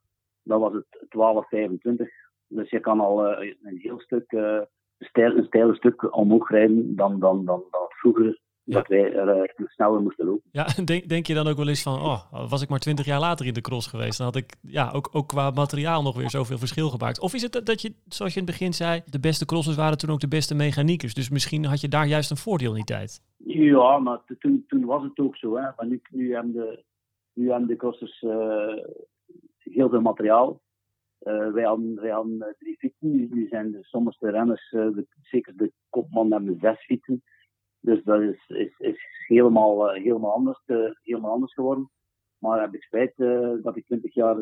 dan was het 12, 25. Dus je kan al een heel stuk, eh stijl, een stijler stuk omhoog rijden dan, dan, dan, dan vroeger. Dat wij er eh, sneller moesten lopen. Ja, denk, denk je dan ook wel eens van, oh, was ik maar twintig jaar later in de cross geweest, dan had ik ja, ook, ook qua materiaal nog weer zoveel verschil gemaakt. Of is het dat je, zoals je in het begin zei, de beste crossers waren toen ook de beste mechaniekers. Dus misschien had je daar juist een voordeel in die tijd. Ja, maar toen, toen was het ook zo. Hè. Maar nu, nu hebben de, nu hebben de crossers eh, heel veel materiaal. Eh, wij hadden, wij hadden drie fietsen. Nu, zijn de sommige renners, de, zeker de kopman, hebben zes fietsen. Dus dat is, is, is helemaal, eh, helemaal, anders, eh, helemaal anders geworden. Maar heb ik spijt eh, dat ik 20 jaar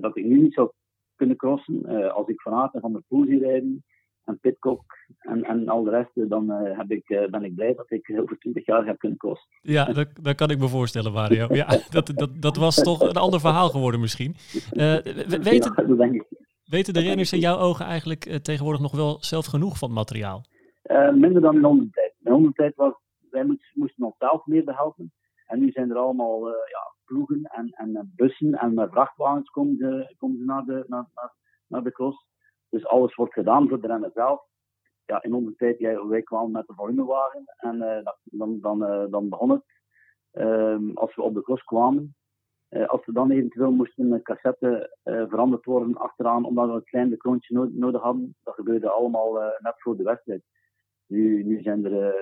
dat ik nu niet zou kunnen crossen. Als ik van Aert en van der Poel zie rijden en Pitcock en, en al de rest, dan heb ik, ben ik blij dat ik over 20 jaar heb kunnen crossen. Ja, dat, dat kan ik me voorstellen, Mario. Ja, dat, dat, dat was toch een ander verhaal geworden misschien. We- weten, Ja, dat denk ik. weten de renners in jouw ogen eigenlijk tegenwoordig nog wel zelf genoeg van materiaal? Minder dan in onze tijd. Onze tijd was, wij moest- moesten onszelf meer behelpen. En nu zijn er allemaal eh, ja, ploegen en, en eh, bussen en met vrachtwagens komen ze, komen ze naar, de, naar, naar, naar de cross. Dus alles wordt gedaan voor de renner zelf. Ja, in onze tijd, ja, wij kwamen met de volumewagen en eh, dan, dan, eh, dan begon het. Ehm, als we op de cross kwamen, eh, als we dan eventueel moesten een cassette eh, veranderd worden achteraan, omdat we een klein kroontje no- nodig hadden, dat gebeurde allemaal eh, net voor de wedstrijd. Nu, nu zijn er, eh,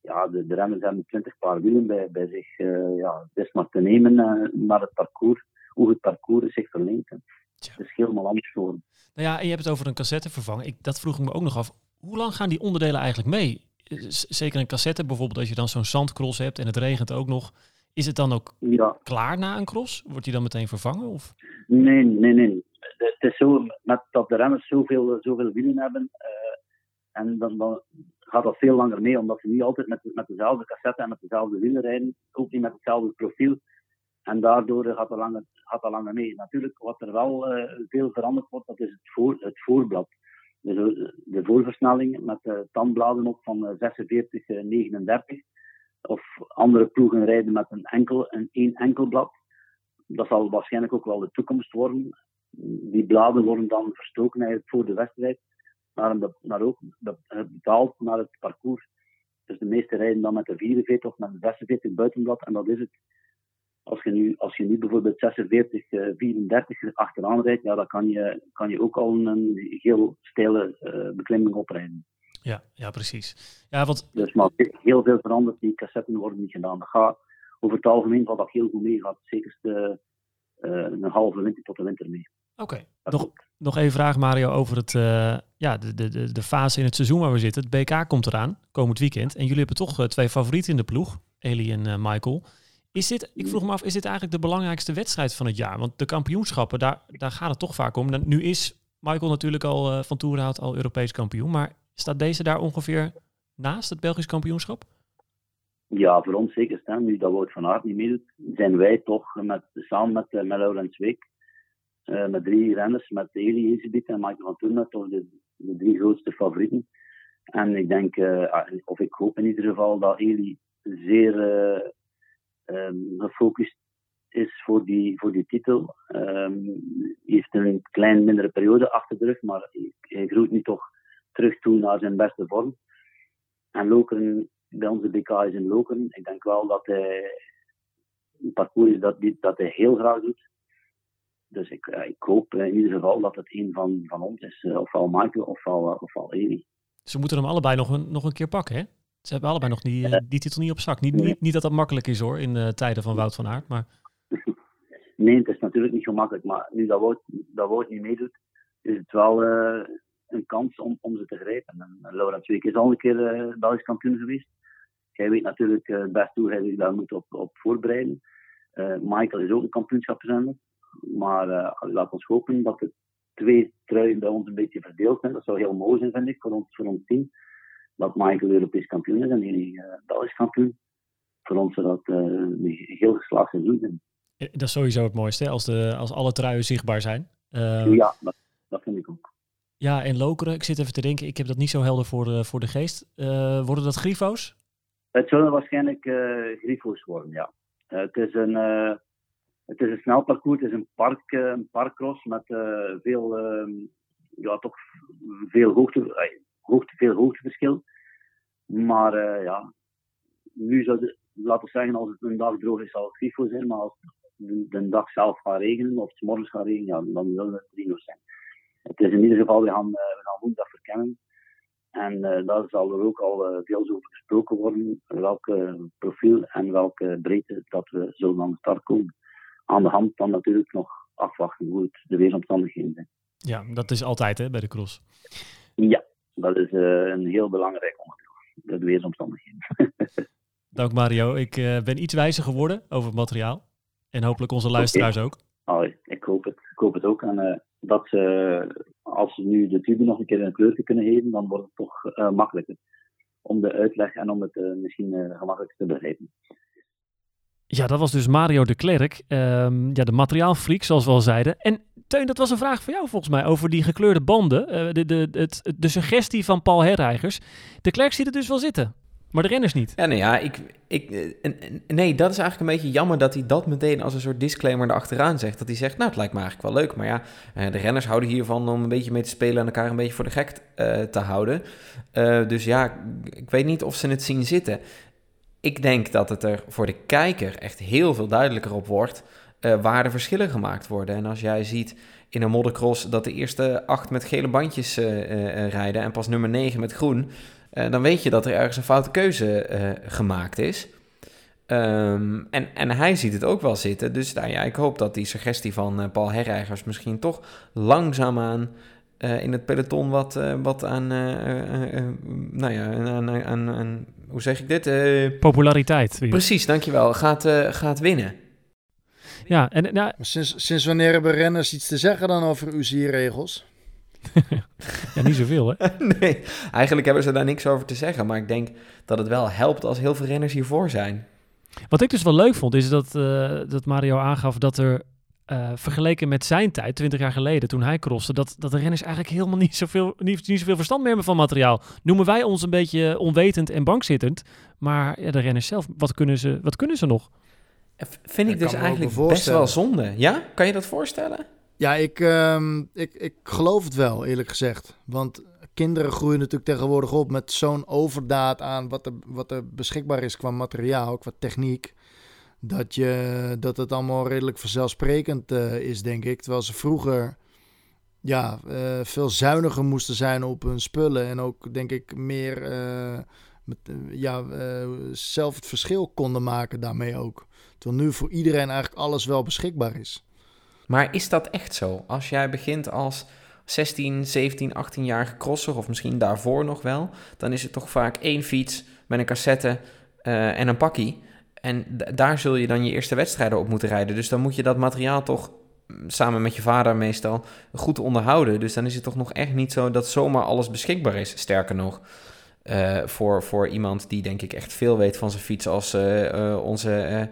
ja, de, de renners hebben 20 paar wielen bij, bij zich. eh, ja, het is maar te nemen eh, naar het parcours, hoe het parcours zich verlengt. Het is helemaal anders geworden. Nou ja, en je hebt het over een cassette vervangen. Ik, dat vroeg ik me ook nog af. Hoe lang gaan die onderdelen eigenlijk mee? Eh, Zeker een cassette, bijvoorbeeld als je dan zo'n zandcross hebt en het regent ook nog. Is het dan ook Ja. klaar na een cross? Wordt die dan meteen vervangen? Of? Nee, nee, nee. Het is zo, met dat de renners zoveel, zoveel wielen hebben, eh, en dan, dan gaat dat veel langer mee, omdat ze niet altijd met, met dezelfde cassette en met dezelfde wielen rijden, ook niet met hetzelfde profiel. En daardoor gaat dat langer, gaat mee. Natuurlijk, wat er wel eh, veel veranderd wordt, dat is het, voor, het voorblad. Dus eh, de voorversnelling met de tandbladen op van eh, 46, eh, 39. Of andere ploegen rijden met een enkel, een één enkel blad dat zal waarschijnlijk ook wel de toekomst worden. Die bladen worden dan verstoken voor de wedstrijd, maar, maar ook be- eh, betaald naar het parcours. Dus de meeste rijden dan met de 44 of met de 46 buitenblad en dat is het. Als je nu, als je nu bijvoorbeeld 46, eh, 34 achteraan rijdt, ja, dan kan je, kan je ook al een, heel steile eh, beklimming oprijden. Ja, ja, precies. Ja, want Dus maar heel veel veranderd, die cassetten worden niet gedaan. Dat gaat, over het algemeen valt dat heel goed mee, gaat zeker de, eh, een halve winter tot de winter mee. Oké, nog, nog even vraag Mario over het, eh, ja, de, de, de, fase in het seizoen waar we zitten. Het BK komt eraan, komend weekend. En jullie hebben toch eh, twee favorieten in de ploeg, Eli en eh, Michael. Is dit, ik vroeg me af, is dit eigenlijk de belangrijkste wedstrijd van het jaar? Want de kampioenschappen, daar, daar gaat het toch vaak om. Nu is Michael natuurlijk al van Toerhout al Europees kampioen. Maar staat deze daar ongeveer naast het Belgisch kampioenschap? Ja, voor ons zeker. Hè. Nu dat Wout van Aert niet meedoet, zijn wij toch met, samen met, met Laurens Week, uh, met drie renners, met Eli Ezebiet en Michael van Toornet, toch de, de drie grootste favorieten. En ik denk, uh, of ik hoop in ieder geval, dat Eli zeer um, gefocust is voor die, voor die titel. Um, heeft een klein mindere periode achter de rug, maar hij groeit nu toch terug toe naar zijn beste vorm. En Lokeren, bij onze BK is in Lokeren. Ik denk wel dat hij een parcours is dat, dat hij heel graag doet. Dus ik, ik hoop in ieder geval dat het een van, van ons is. Ofwel Michael ofwel, ofwel Eli. Ze moeten hem allebei nog een, nog een keer pakken, hè? Ze hebben allebei nog die, die titel niet op zak. Niet, niet, niet dat dat makkelijk is hoor, in de tijden van Wout van Aert. Maar... Nee, het is natuurlijk niet gemakkelijk. Maar nu dat Wout, dat Wout niet meedoet, is het wel uh, een kans om, om ze te grijpen. En Week is al een keer uh, Belgisch kampioen geweest. Hij weet natuurlijk uh, best hoe hij zich daar moet op, op voorbereiden. Michael is ook een kampioenschapszender. Maar laat ons hopen dat de twee truien bij ons een beetje verdeeld zijn. Dat zou heel mooi zijn, vind ik, voor ons, voor ons team dat Michael Europees kampioen is en jullie uh, Belgisch kampioen. Voor ons zou dat uh, een heel geslaagd seizoen zijn. Dat is sowieso het mooiste, als, de, als alle truien zichtbaar zijn. Uh, ja, dat, dat, vind ik ook. Ja, en Lokeren, ik zit even te denken, ik heb dat niet zo helder voor de, voor de geest. worden dat grifo's? Het zullen waarschijnlijk grifo's worden, ja. het, is een, het is een snel parcours, het is een, park, een parkcross met veel, ja, toch veel hoogte, hoogte, veel hoogteverschil. Maar ja, nu zou het, laten we zeggen, als het een dag droog is, zal het grifo zijn. Maar als de, de dag zelf gaat regenen, of het morgens gaat regenen, dan zullen het rino's zijn. Het is in ieder geval, we gaan, we gaan woensdag verkennen. En daar zal er ook al veel over gesproken worden, welke profiel en welke breedte dat we zullen aan de start komen. Aan de hand dan natuurlijk nog afwachten hoe het de weersomstandigheden zijn. Ja, dat is altijd hè, bij de cross. Ja, dat is uh, een heel belangrijk onderdeel, de weersomstandigheden. Dank Mario. Ik uh, ben iets wijzer geworden over het materiaal. En hopelijk onze luisteraars okay. ook. Oh, ik, hoop het. ik hoop het ook. En uh, dat ze, als ze nu de tube nog een keer een kleur kunnen geven, dan wordt het toch makkelijker om de uitleg en om het misschien gemakkelijker te begrijpen. Ja, dat was dus Mario de Klerk, um, ja, de materiaalfreak, zoals we al zeiden. En Teun, dat was een vraag voor jou volgens mij over die gekleurde banden. Uh, de, de, het, de suggestie van Paul Herreigers. De Klerk ziet het dus wel zitten, maar de renners niet. Ja, nee, ja, ik, ik, nee, dat is eigenlijk een beetje jammer dat hij dat meteen als een soort disclaimer erachteraan zegt. Dat hij zegt, nou, het lijkt me eigenlijk wel leuk. Maar ja, de renners houden hiervan om een beetje mee te spelen en elkaar een beetje voor de gek te houden. Dus ja, ik weet niet of ze het zien zitten. Ik denk dat het er voor de kijker echt heel veel duidelijker op wordt uh, waar de verschillen gemaakt worden. En als jij ziet in een moddercross dat de eerste acht met gele bandjes uh, uh, rijden en pas nummer negen met groen, dan weet je dat er ergens een foute keuze gemaakt is. Um, en, en hij ziet het ook wel zitten. Dus nou ja, ik hoop dat die suggestie van Paul Herreigers misschien toch langzaamaan uh, in het peloton wat, uh, wat aan, uh, nou ja, aan, aan, aan, hoe zeg ik dit? Populariteit. Precies, dankjewel. Gaat, gaat winnen. Ja, en nou, sinds, sinds wanneer hebben renners iets te zeggen dan over UCI-regels? ja, niet zoveel, hè? nee, eigenlijk hebben ze daar niks over te zeggen. Maar ik denk dat het wel helpt als heel veel renners hiervoor zijn. Wat ik dus wel leuk vond, is dat, uh, dat Mario aangaf dat er uh, vergeleken met zijn tijd, 20 jaar geleden, toen hij crosste, dat, dat de renners eigenlijk helemaal niet zoveel, niet, niet zoveel verstand meer hebben van materiaal. Noemen wij ons een beetje onwetend en bankzittend. Maar ja, de renners zelf, wat kunnen ze, wat kunnen ze nog? Vind ik dus eigenlijk best wel zonde. Ja? Kan je dat voorstellen? Ja, ik, uh, ik, ik geloof het wel, eerlijk gezegd. Want kinderen groeien natuurlijk tegenwoordig op met zo'n overdaad aan wat er, wat er beschikbaar is qua materiaal, qua techniek. Dat, je, dat het allemaal redelijk vanzelfsprekend uh, is, denk ik. Terwijl ze vroeger ja, uh, veel zuiniger moesten zijn op hun spullen. En ook, denk ik, meer met, ja, zelf het verschil konden maken daarmee ook. Terwijl nu voor iedereen eigenlijk alles wel beschikbaar is. Maar is dat echt zo? Als jij begint als 16, 17, 18-jarige crosser, of misschien daarvoor nog wel, dan is het toch vaak één fiets met een cassette en een pakkie. En daar zul je dan je eerste wedstrijden op moeten rijden. Dus dan moet je dat materiaal toch mm, samen met je vader meestal goed onderhouden. Dus dan is het toch nog echt niet zo dat zomaar alles beschikbaar is. Sterker nog, eh, voor, voor iemand die denk ik echt veel weet van zijn fiets als eh, eh, onze eh,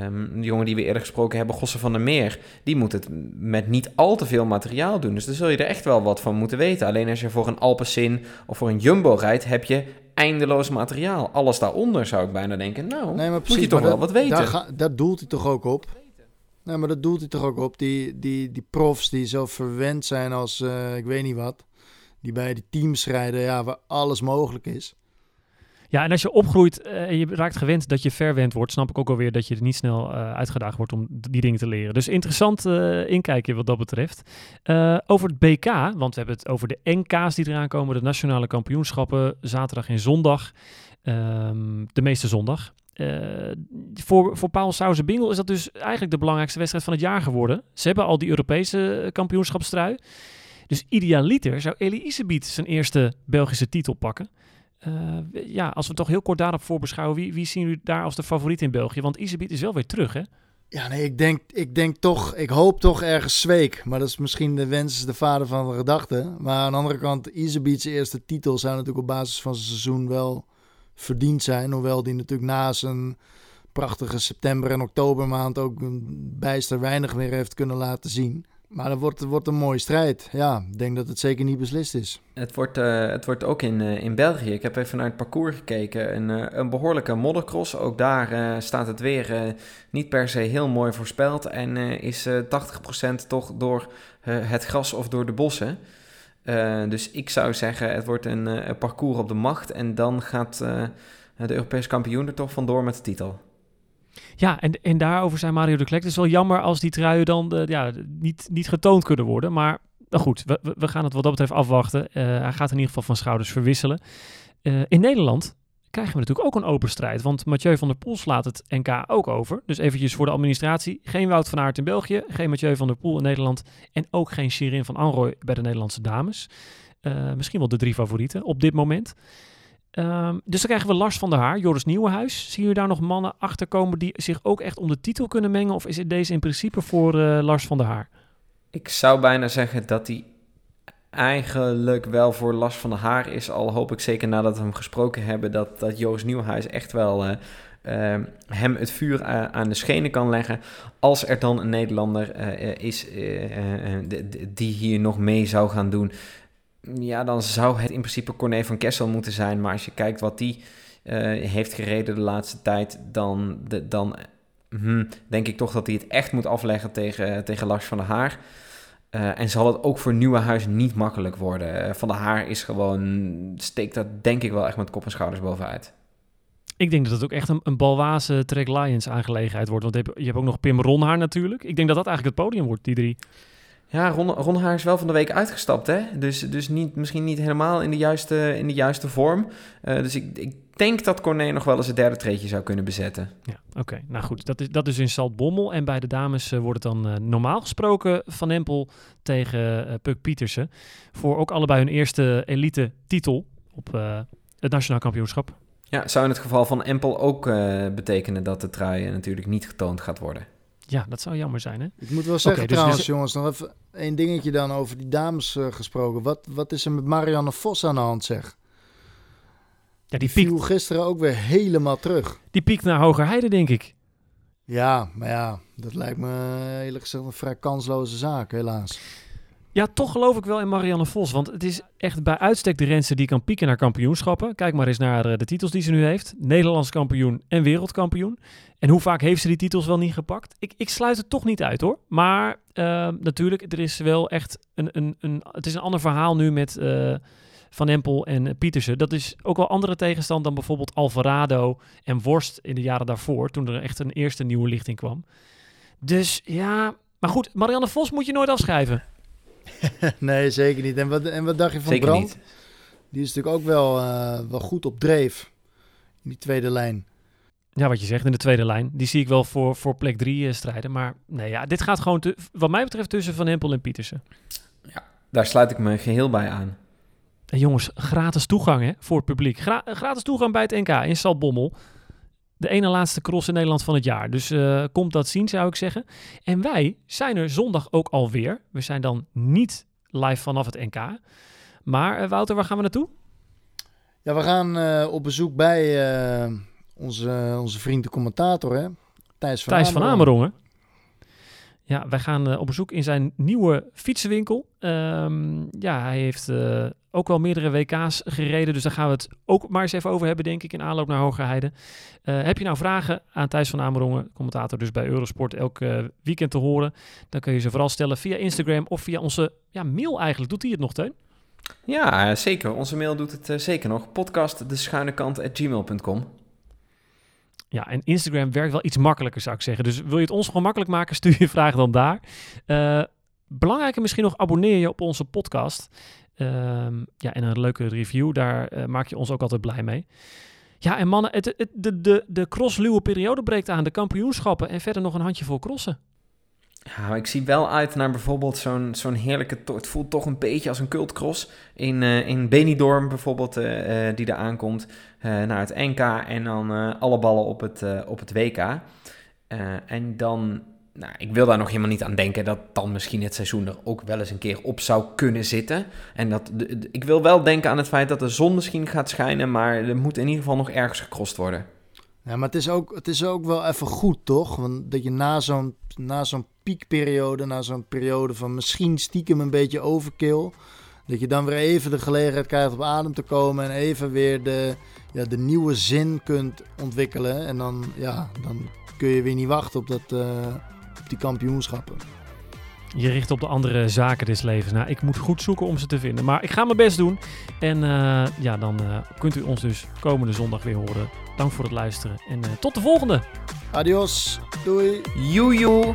ehm, jongen die we eerder gesproken hebben, Gosse van der Meer. Die moet het met niet al te veel materiaal doen. Dus daar zul je er echt wel wat van moeten weten. Alleen als je voor een Alpecin of voor een Jumbo rijdt, heb je eindeloos materiaal. Alles daaronder zou ik bijna denken, nou, Nee, maar moet je toch wel dat- wat weten. Daar, ga- daar doelt hij toch ook op? Nee, maar dat doelt hij toch ook op. Die, die, die profs die zo verwend zijn als eh, ik weet niet wat. Die bij die teams rijden, ja, waar alles mogelijk is. Ja, en als je opgroeit eh, en je raakt gewend dat je verwend wordt, snap ik ook alweer dat je er niet snel eh, uitgedaagd wordt om die dingen te leren. Dus interessant eh, inkijkje wat dat betreft. Over het BK, want we hebben het over de NK's die eraan komen, de nationale kampioenschappen, zaterdag en zondag. Ehm, de meeste zondag. Voor, voor Paul Sauze-Bingel is dat dus eigenlijk de belangrijkste wedstrijd van het jaar geworden. Ze hebben al die Europese kampioenschapstrui. Dus idealiter zou Elie Isebiet zijn eerste Belgische titel pakken. Eh, ja, als we toch heel kort daarop voorbeschouwen, wie, wie zien jullie daar als de favoriet in België? Want Isebiet is wel weer terug, hè? Ja, nee, ik denk, ik denk toch, ik hoop toch ergens Zweek. Maar dat is misschien de wens de vader van de gedachte. Maar aan de andere kant, Isebiet's eerste titel zou natuurlijk op basis van zijn seizoen wel verdiend zijn. Hoewel die natuurlijk na zijn prachtige september- en oktobermaand ook bijster weinig meer heeft kunnen laten zien. Maar dat wordt, wordt een mooie strijd. Ja, ik denk dat het zeker niet beslist is. Het wordt, eh, het wordt ook in, eh, in België. Ik heb even naar het parcours gekeken. Een, eh, een behoorlijke moddercross. Ook daar staat het weer niet per se heel mooi voorspeld. En is eh 80% toch door het gras of door de bossen. Dus ik zou zeggen, het wordt een, parcours op de macht. En dan gaat de Europese kampioen er toch vandoor met de titel. Ja, en, en daarover zei Mario de Klek. Het is wel jammer als die truien dan eh, ja, niet, niet getoond kunnen worden. Maar nou goed, we, we- gaan het wat dat betreft afwachten. Eh, hij gaat in ieder geval van schouders verwisselen. Eh, in Nederland krijgen we natuurlijk ook een open strijd. Want Mathieu van der Poel slaat het NK ook over. Dus eventjes voor de administratie. Geen Wout van Aert in België. Geen Mathieu van der Poel in Nederland. En ook geen Shirin van Anrooy bij de Nederlandse dames. Misschien wel de drie favorieten op dit moment. Ehm, dus dan krijgen we Lars van der Haar, Joris Nieuwenhuis. Zien jullie daar nog mannen achter komen die zich ook echt om de titel kunnen mengen? Of is deze in principe voor eh, Lars van der Haar? Ik zou bijna zeggen dat hij eigenlijk wel voor last van de haar is. Al hoop ik zeker nadat we hem gesproken hebben dat, dat Joost Nieuwhuis echt wel eh, eh, hem het vuur a- aan de schenen kan leggen. Als er dan een Nederlander eh, eh, is eh, eh, eh, die hier nog mee zou gaan doen. Ja, dan zou het in principe Corné van Kessel moeten zijn. Maar als je kijkt wat die eh, heeft gereden de laatste tijd, dan, dan hm, denk ik toch dat hij het echt moet afleggen tegen, tegen Lars van der Haar. Eh, en zal het ook voor nieuwe huis niet makkelijk worden. Eh, van der Haar is gewoon, steekt dat denk ik wel echt met kop en schouders bovenuit. Ik denk dat het ook echt een, een balwaze Trek Lions aangelegenheid wordt. Want je hebt, je hebt ook nog Pim Ronhaar natuurlijk. Ik denk dat dat eigenlijk het podium wordt, die drie. Ja, Ron, Ron Haar is wel van de week uitgestapt, hè? Dus, dus niet, misschien niet helemaal in de juiste, in de juiste vorm. Eh, dus ik, ik denk dat Corné nog wel eens het derde treedje zou kunnen bezetten. Ja, oké. Nou goed, dat is, dat is in Saltbommel. En bij de dames eh, wordt het dan eh, normaal gesproken Van Empel tegen Puk Pietersen. Voor ook allebei hun eerste elite titel op het nationaal kampioenschap. Ja, zou in het geval van Empel ook betekenen dat de trui natuurlijk niet getoond gaat worden. Ja, dat zou jammer zijn, hè? Ik moet wel zeggen dus- trouwens, dus- jongens, nog even één dingetje dan over die dames eh, gesproken. Wat, wat is er met Marianne Vos aan de hand, zeg? Ja, die Die piekt, viel gisteren ook weer helemaal terug. die piekt naar Hogerheide, denk ik. Ja, maar ja, dat lijkt me eh, eerlijk gezegd een vrij kansloze zaak, helaas. Ja, toch geloof ik wel in Marianne Vos. Want het is echt bij uitstek de renster die kan pieken naar kampioenschappen. Kijk maar eens naar eh, de titels die ze nu heeft. Nederlands kampioen en wereldkampioen. En hoe vaak heeft ze die titels wel niet gepakt? Ik, ik sluit het toch niet uit hoor. Maar eh, natuurlijk, er is wel echt een, een, een... Het is een ander verhaal nu met eh, Van Empel en Pietersen. Dat is ook wel andere tegenstand dan bijvoorbeeld Alvarado en Worst in de jaren daarvoor. Toen er echt een eerste nieuwe lichting kwam. Dus ja... Maar goed, Marianne Vos moet je nooit afschrijven. nee, zeker niet. En wat, en wat dacht je van Zeker Brand? niet. Die is natuurlijk ook wel, eh, wel goed op dreef in die tweede lijn. Ja, wat je zegt in de tweede lijn. Die zie ik wel voor, voor plek 3 strijden. Maar nee, ja, dit gaat gewoon, te- wat mij betreft, tussen Van Empel en Pietersen. Daar sluit ik me geheel bij aan. En jongens, gratis toegang hè, voor het publiek. Gra- gratis toegang bij het NK in Saltbommel. De ene laatste cross in Nederland van het jaar. Dus eh, komt dat zien, zou ik zeggen. En wij zijn er zondag ook alweer. We zijn dan niet live vanaf het NK. Maar eh, Wouter, waar gaan we naartoe? Ja, we gaan eh, op bezoek bij onze, onze vriend de commentator, hè? Thijs van Thijs van Amerongen. Ja, wij gaan eh, op bezoek in zijn nieuwe fietsenwinkel. Ehm, ja, hij heeft eh, ook wel meerdere WK's gereden. Dus daar gaan we het ook maar eens even over hebben, denk ik, in aanloop naar Hogerheide. Eh heb je nou vragen aan Thijs van Amerongen, commentator dus bij Eurosport, elk weekend te horen? Dan kun je ze vooral stellen via Instagram of via onze ja, mail eigenlijk. Doet hij het nog, Teun? Ja, zeker. Onze mail doet het zeker nog. Podcast de schuine kant at gmail.com. Ja, en Instagram werkt wel iets makkelijker, zou ik zeggen. Dus wil je het ons gewoon makkelijk maken, stuur je vraag dan daar. Eh belangrijker misschien nog, abonneer je op onze podcast. Ehm, ja, en een leuke review, daar eh, maak je ons ook altijd blij mee. Ja, en mannen, het, het- de, de, de crossluwe periode breekt aan, de kampioenschappen en verder nog een handjevol crossen. Ja, ik zie wel uit naar bijvoorbeeld zo'n zo'n heerlijke... Het voelt toch een beetje als een cultcross. In, eh in Benidorm bijvoorbeeld, eh, eh, die er aankomt. naar het NK en dan alle ballen op het, op het WK. En dan... Nou, ik wil daar nog helemaal niet aan denken dat dan misschien het seizoen er ook wel eens een keer op zou kunnen zitten. En dat, ik wil wel denken aan het feit dat de zon misschien gaat schijnen, maar er moet in ieder geval nog ergens gecrossed worden. Ja, maar het is, ook, het is ook wel even goed, toch? Want dat je na zo'n, na zo'n piekperiode, na zo'n periode van misschien stiekem een beetje overkill, dat je dan weer even de gelegenheid krijgt op adem te komen en even weer de, ja, de nieuwe zin kunt ontwikkelen. En dan, ja, dan kun je weer niet wachten op, dat, eh, op die kampioenschappen. Je richt op de andere zaken des levens. Nou, ik moet goed zoeken om ze te vinden. Maar ik ga mijn best doen. En eh, ja, dan eh, kunt u ons dus komende zondag weer horen. Dank voor het luisteren. En eh, tot de volgende. Adios, doei! Joejoe!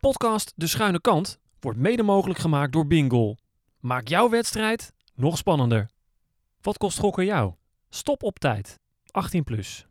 Podcast De Schuine Kant wordt mede mogelijk gemaakt door Bingo. Maak jouw wedstrijd nog spannender. Wat kost gokken jou? Stop op tijd. 18 plus.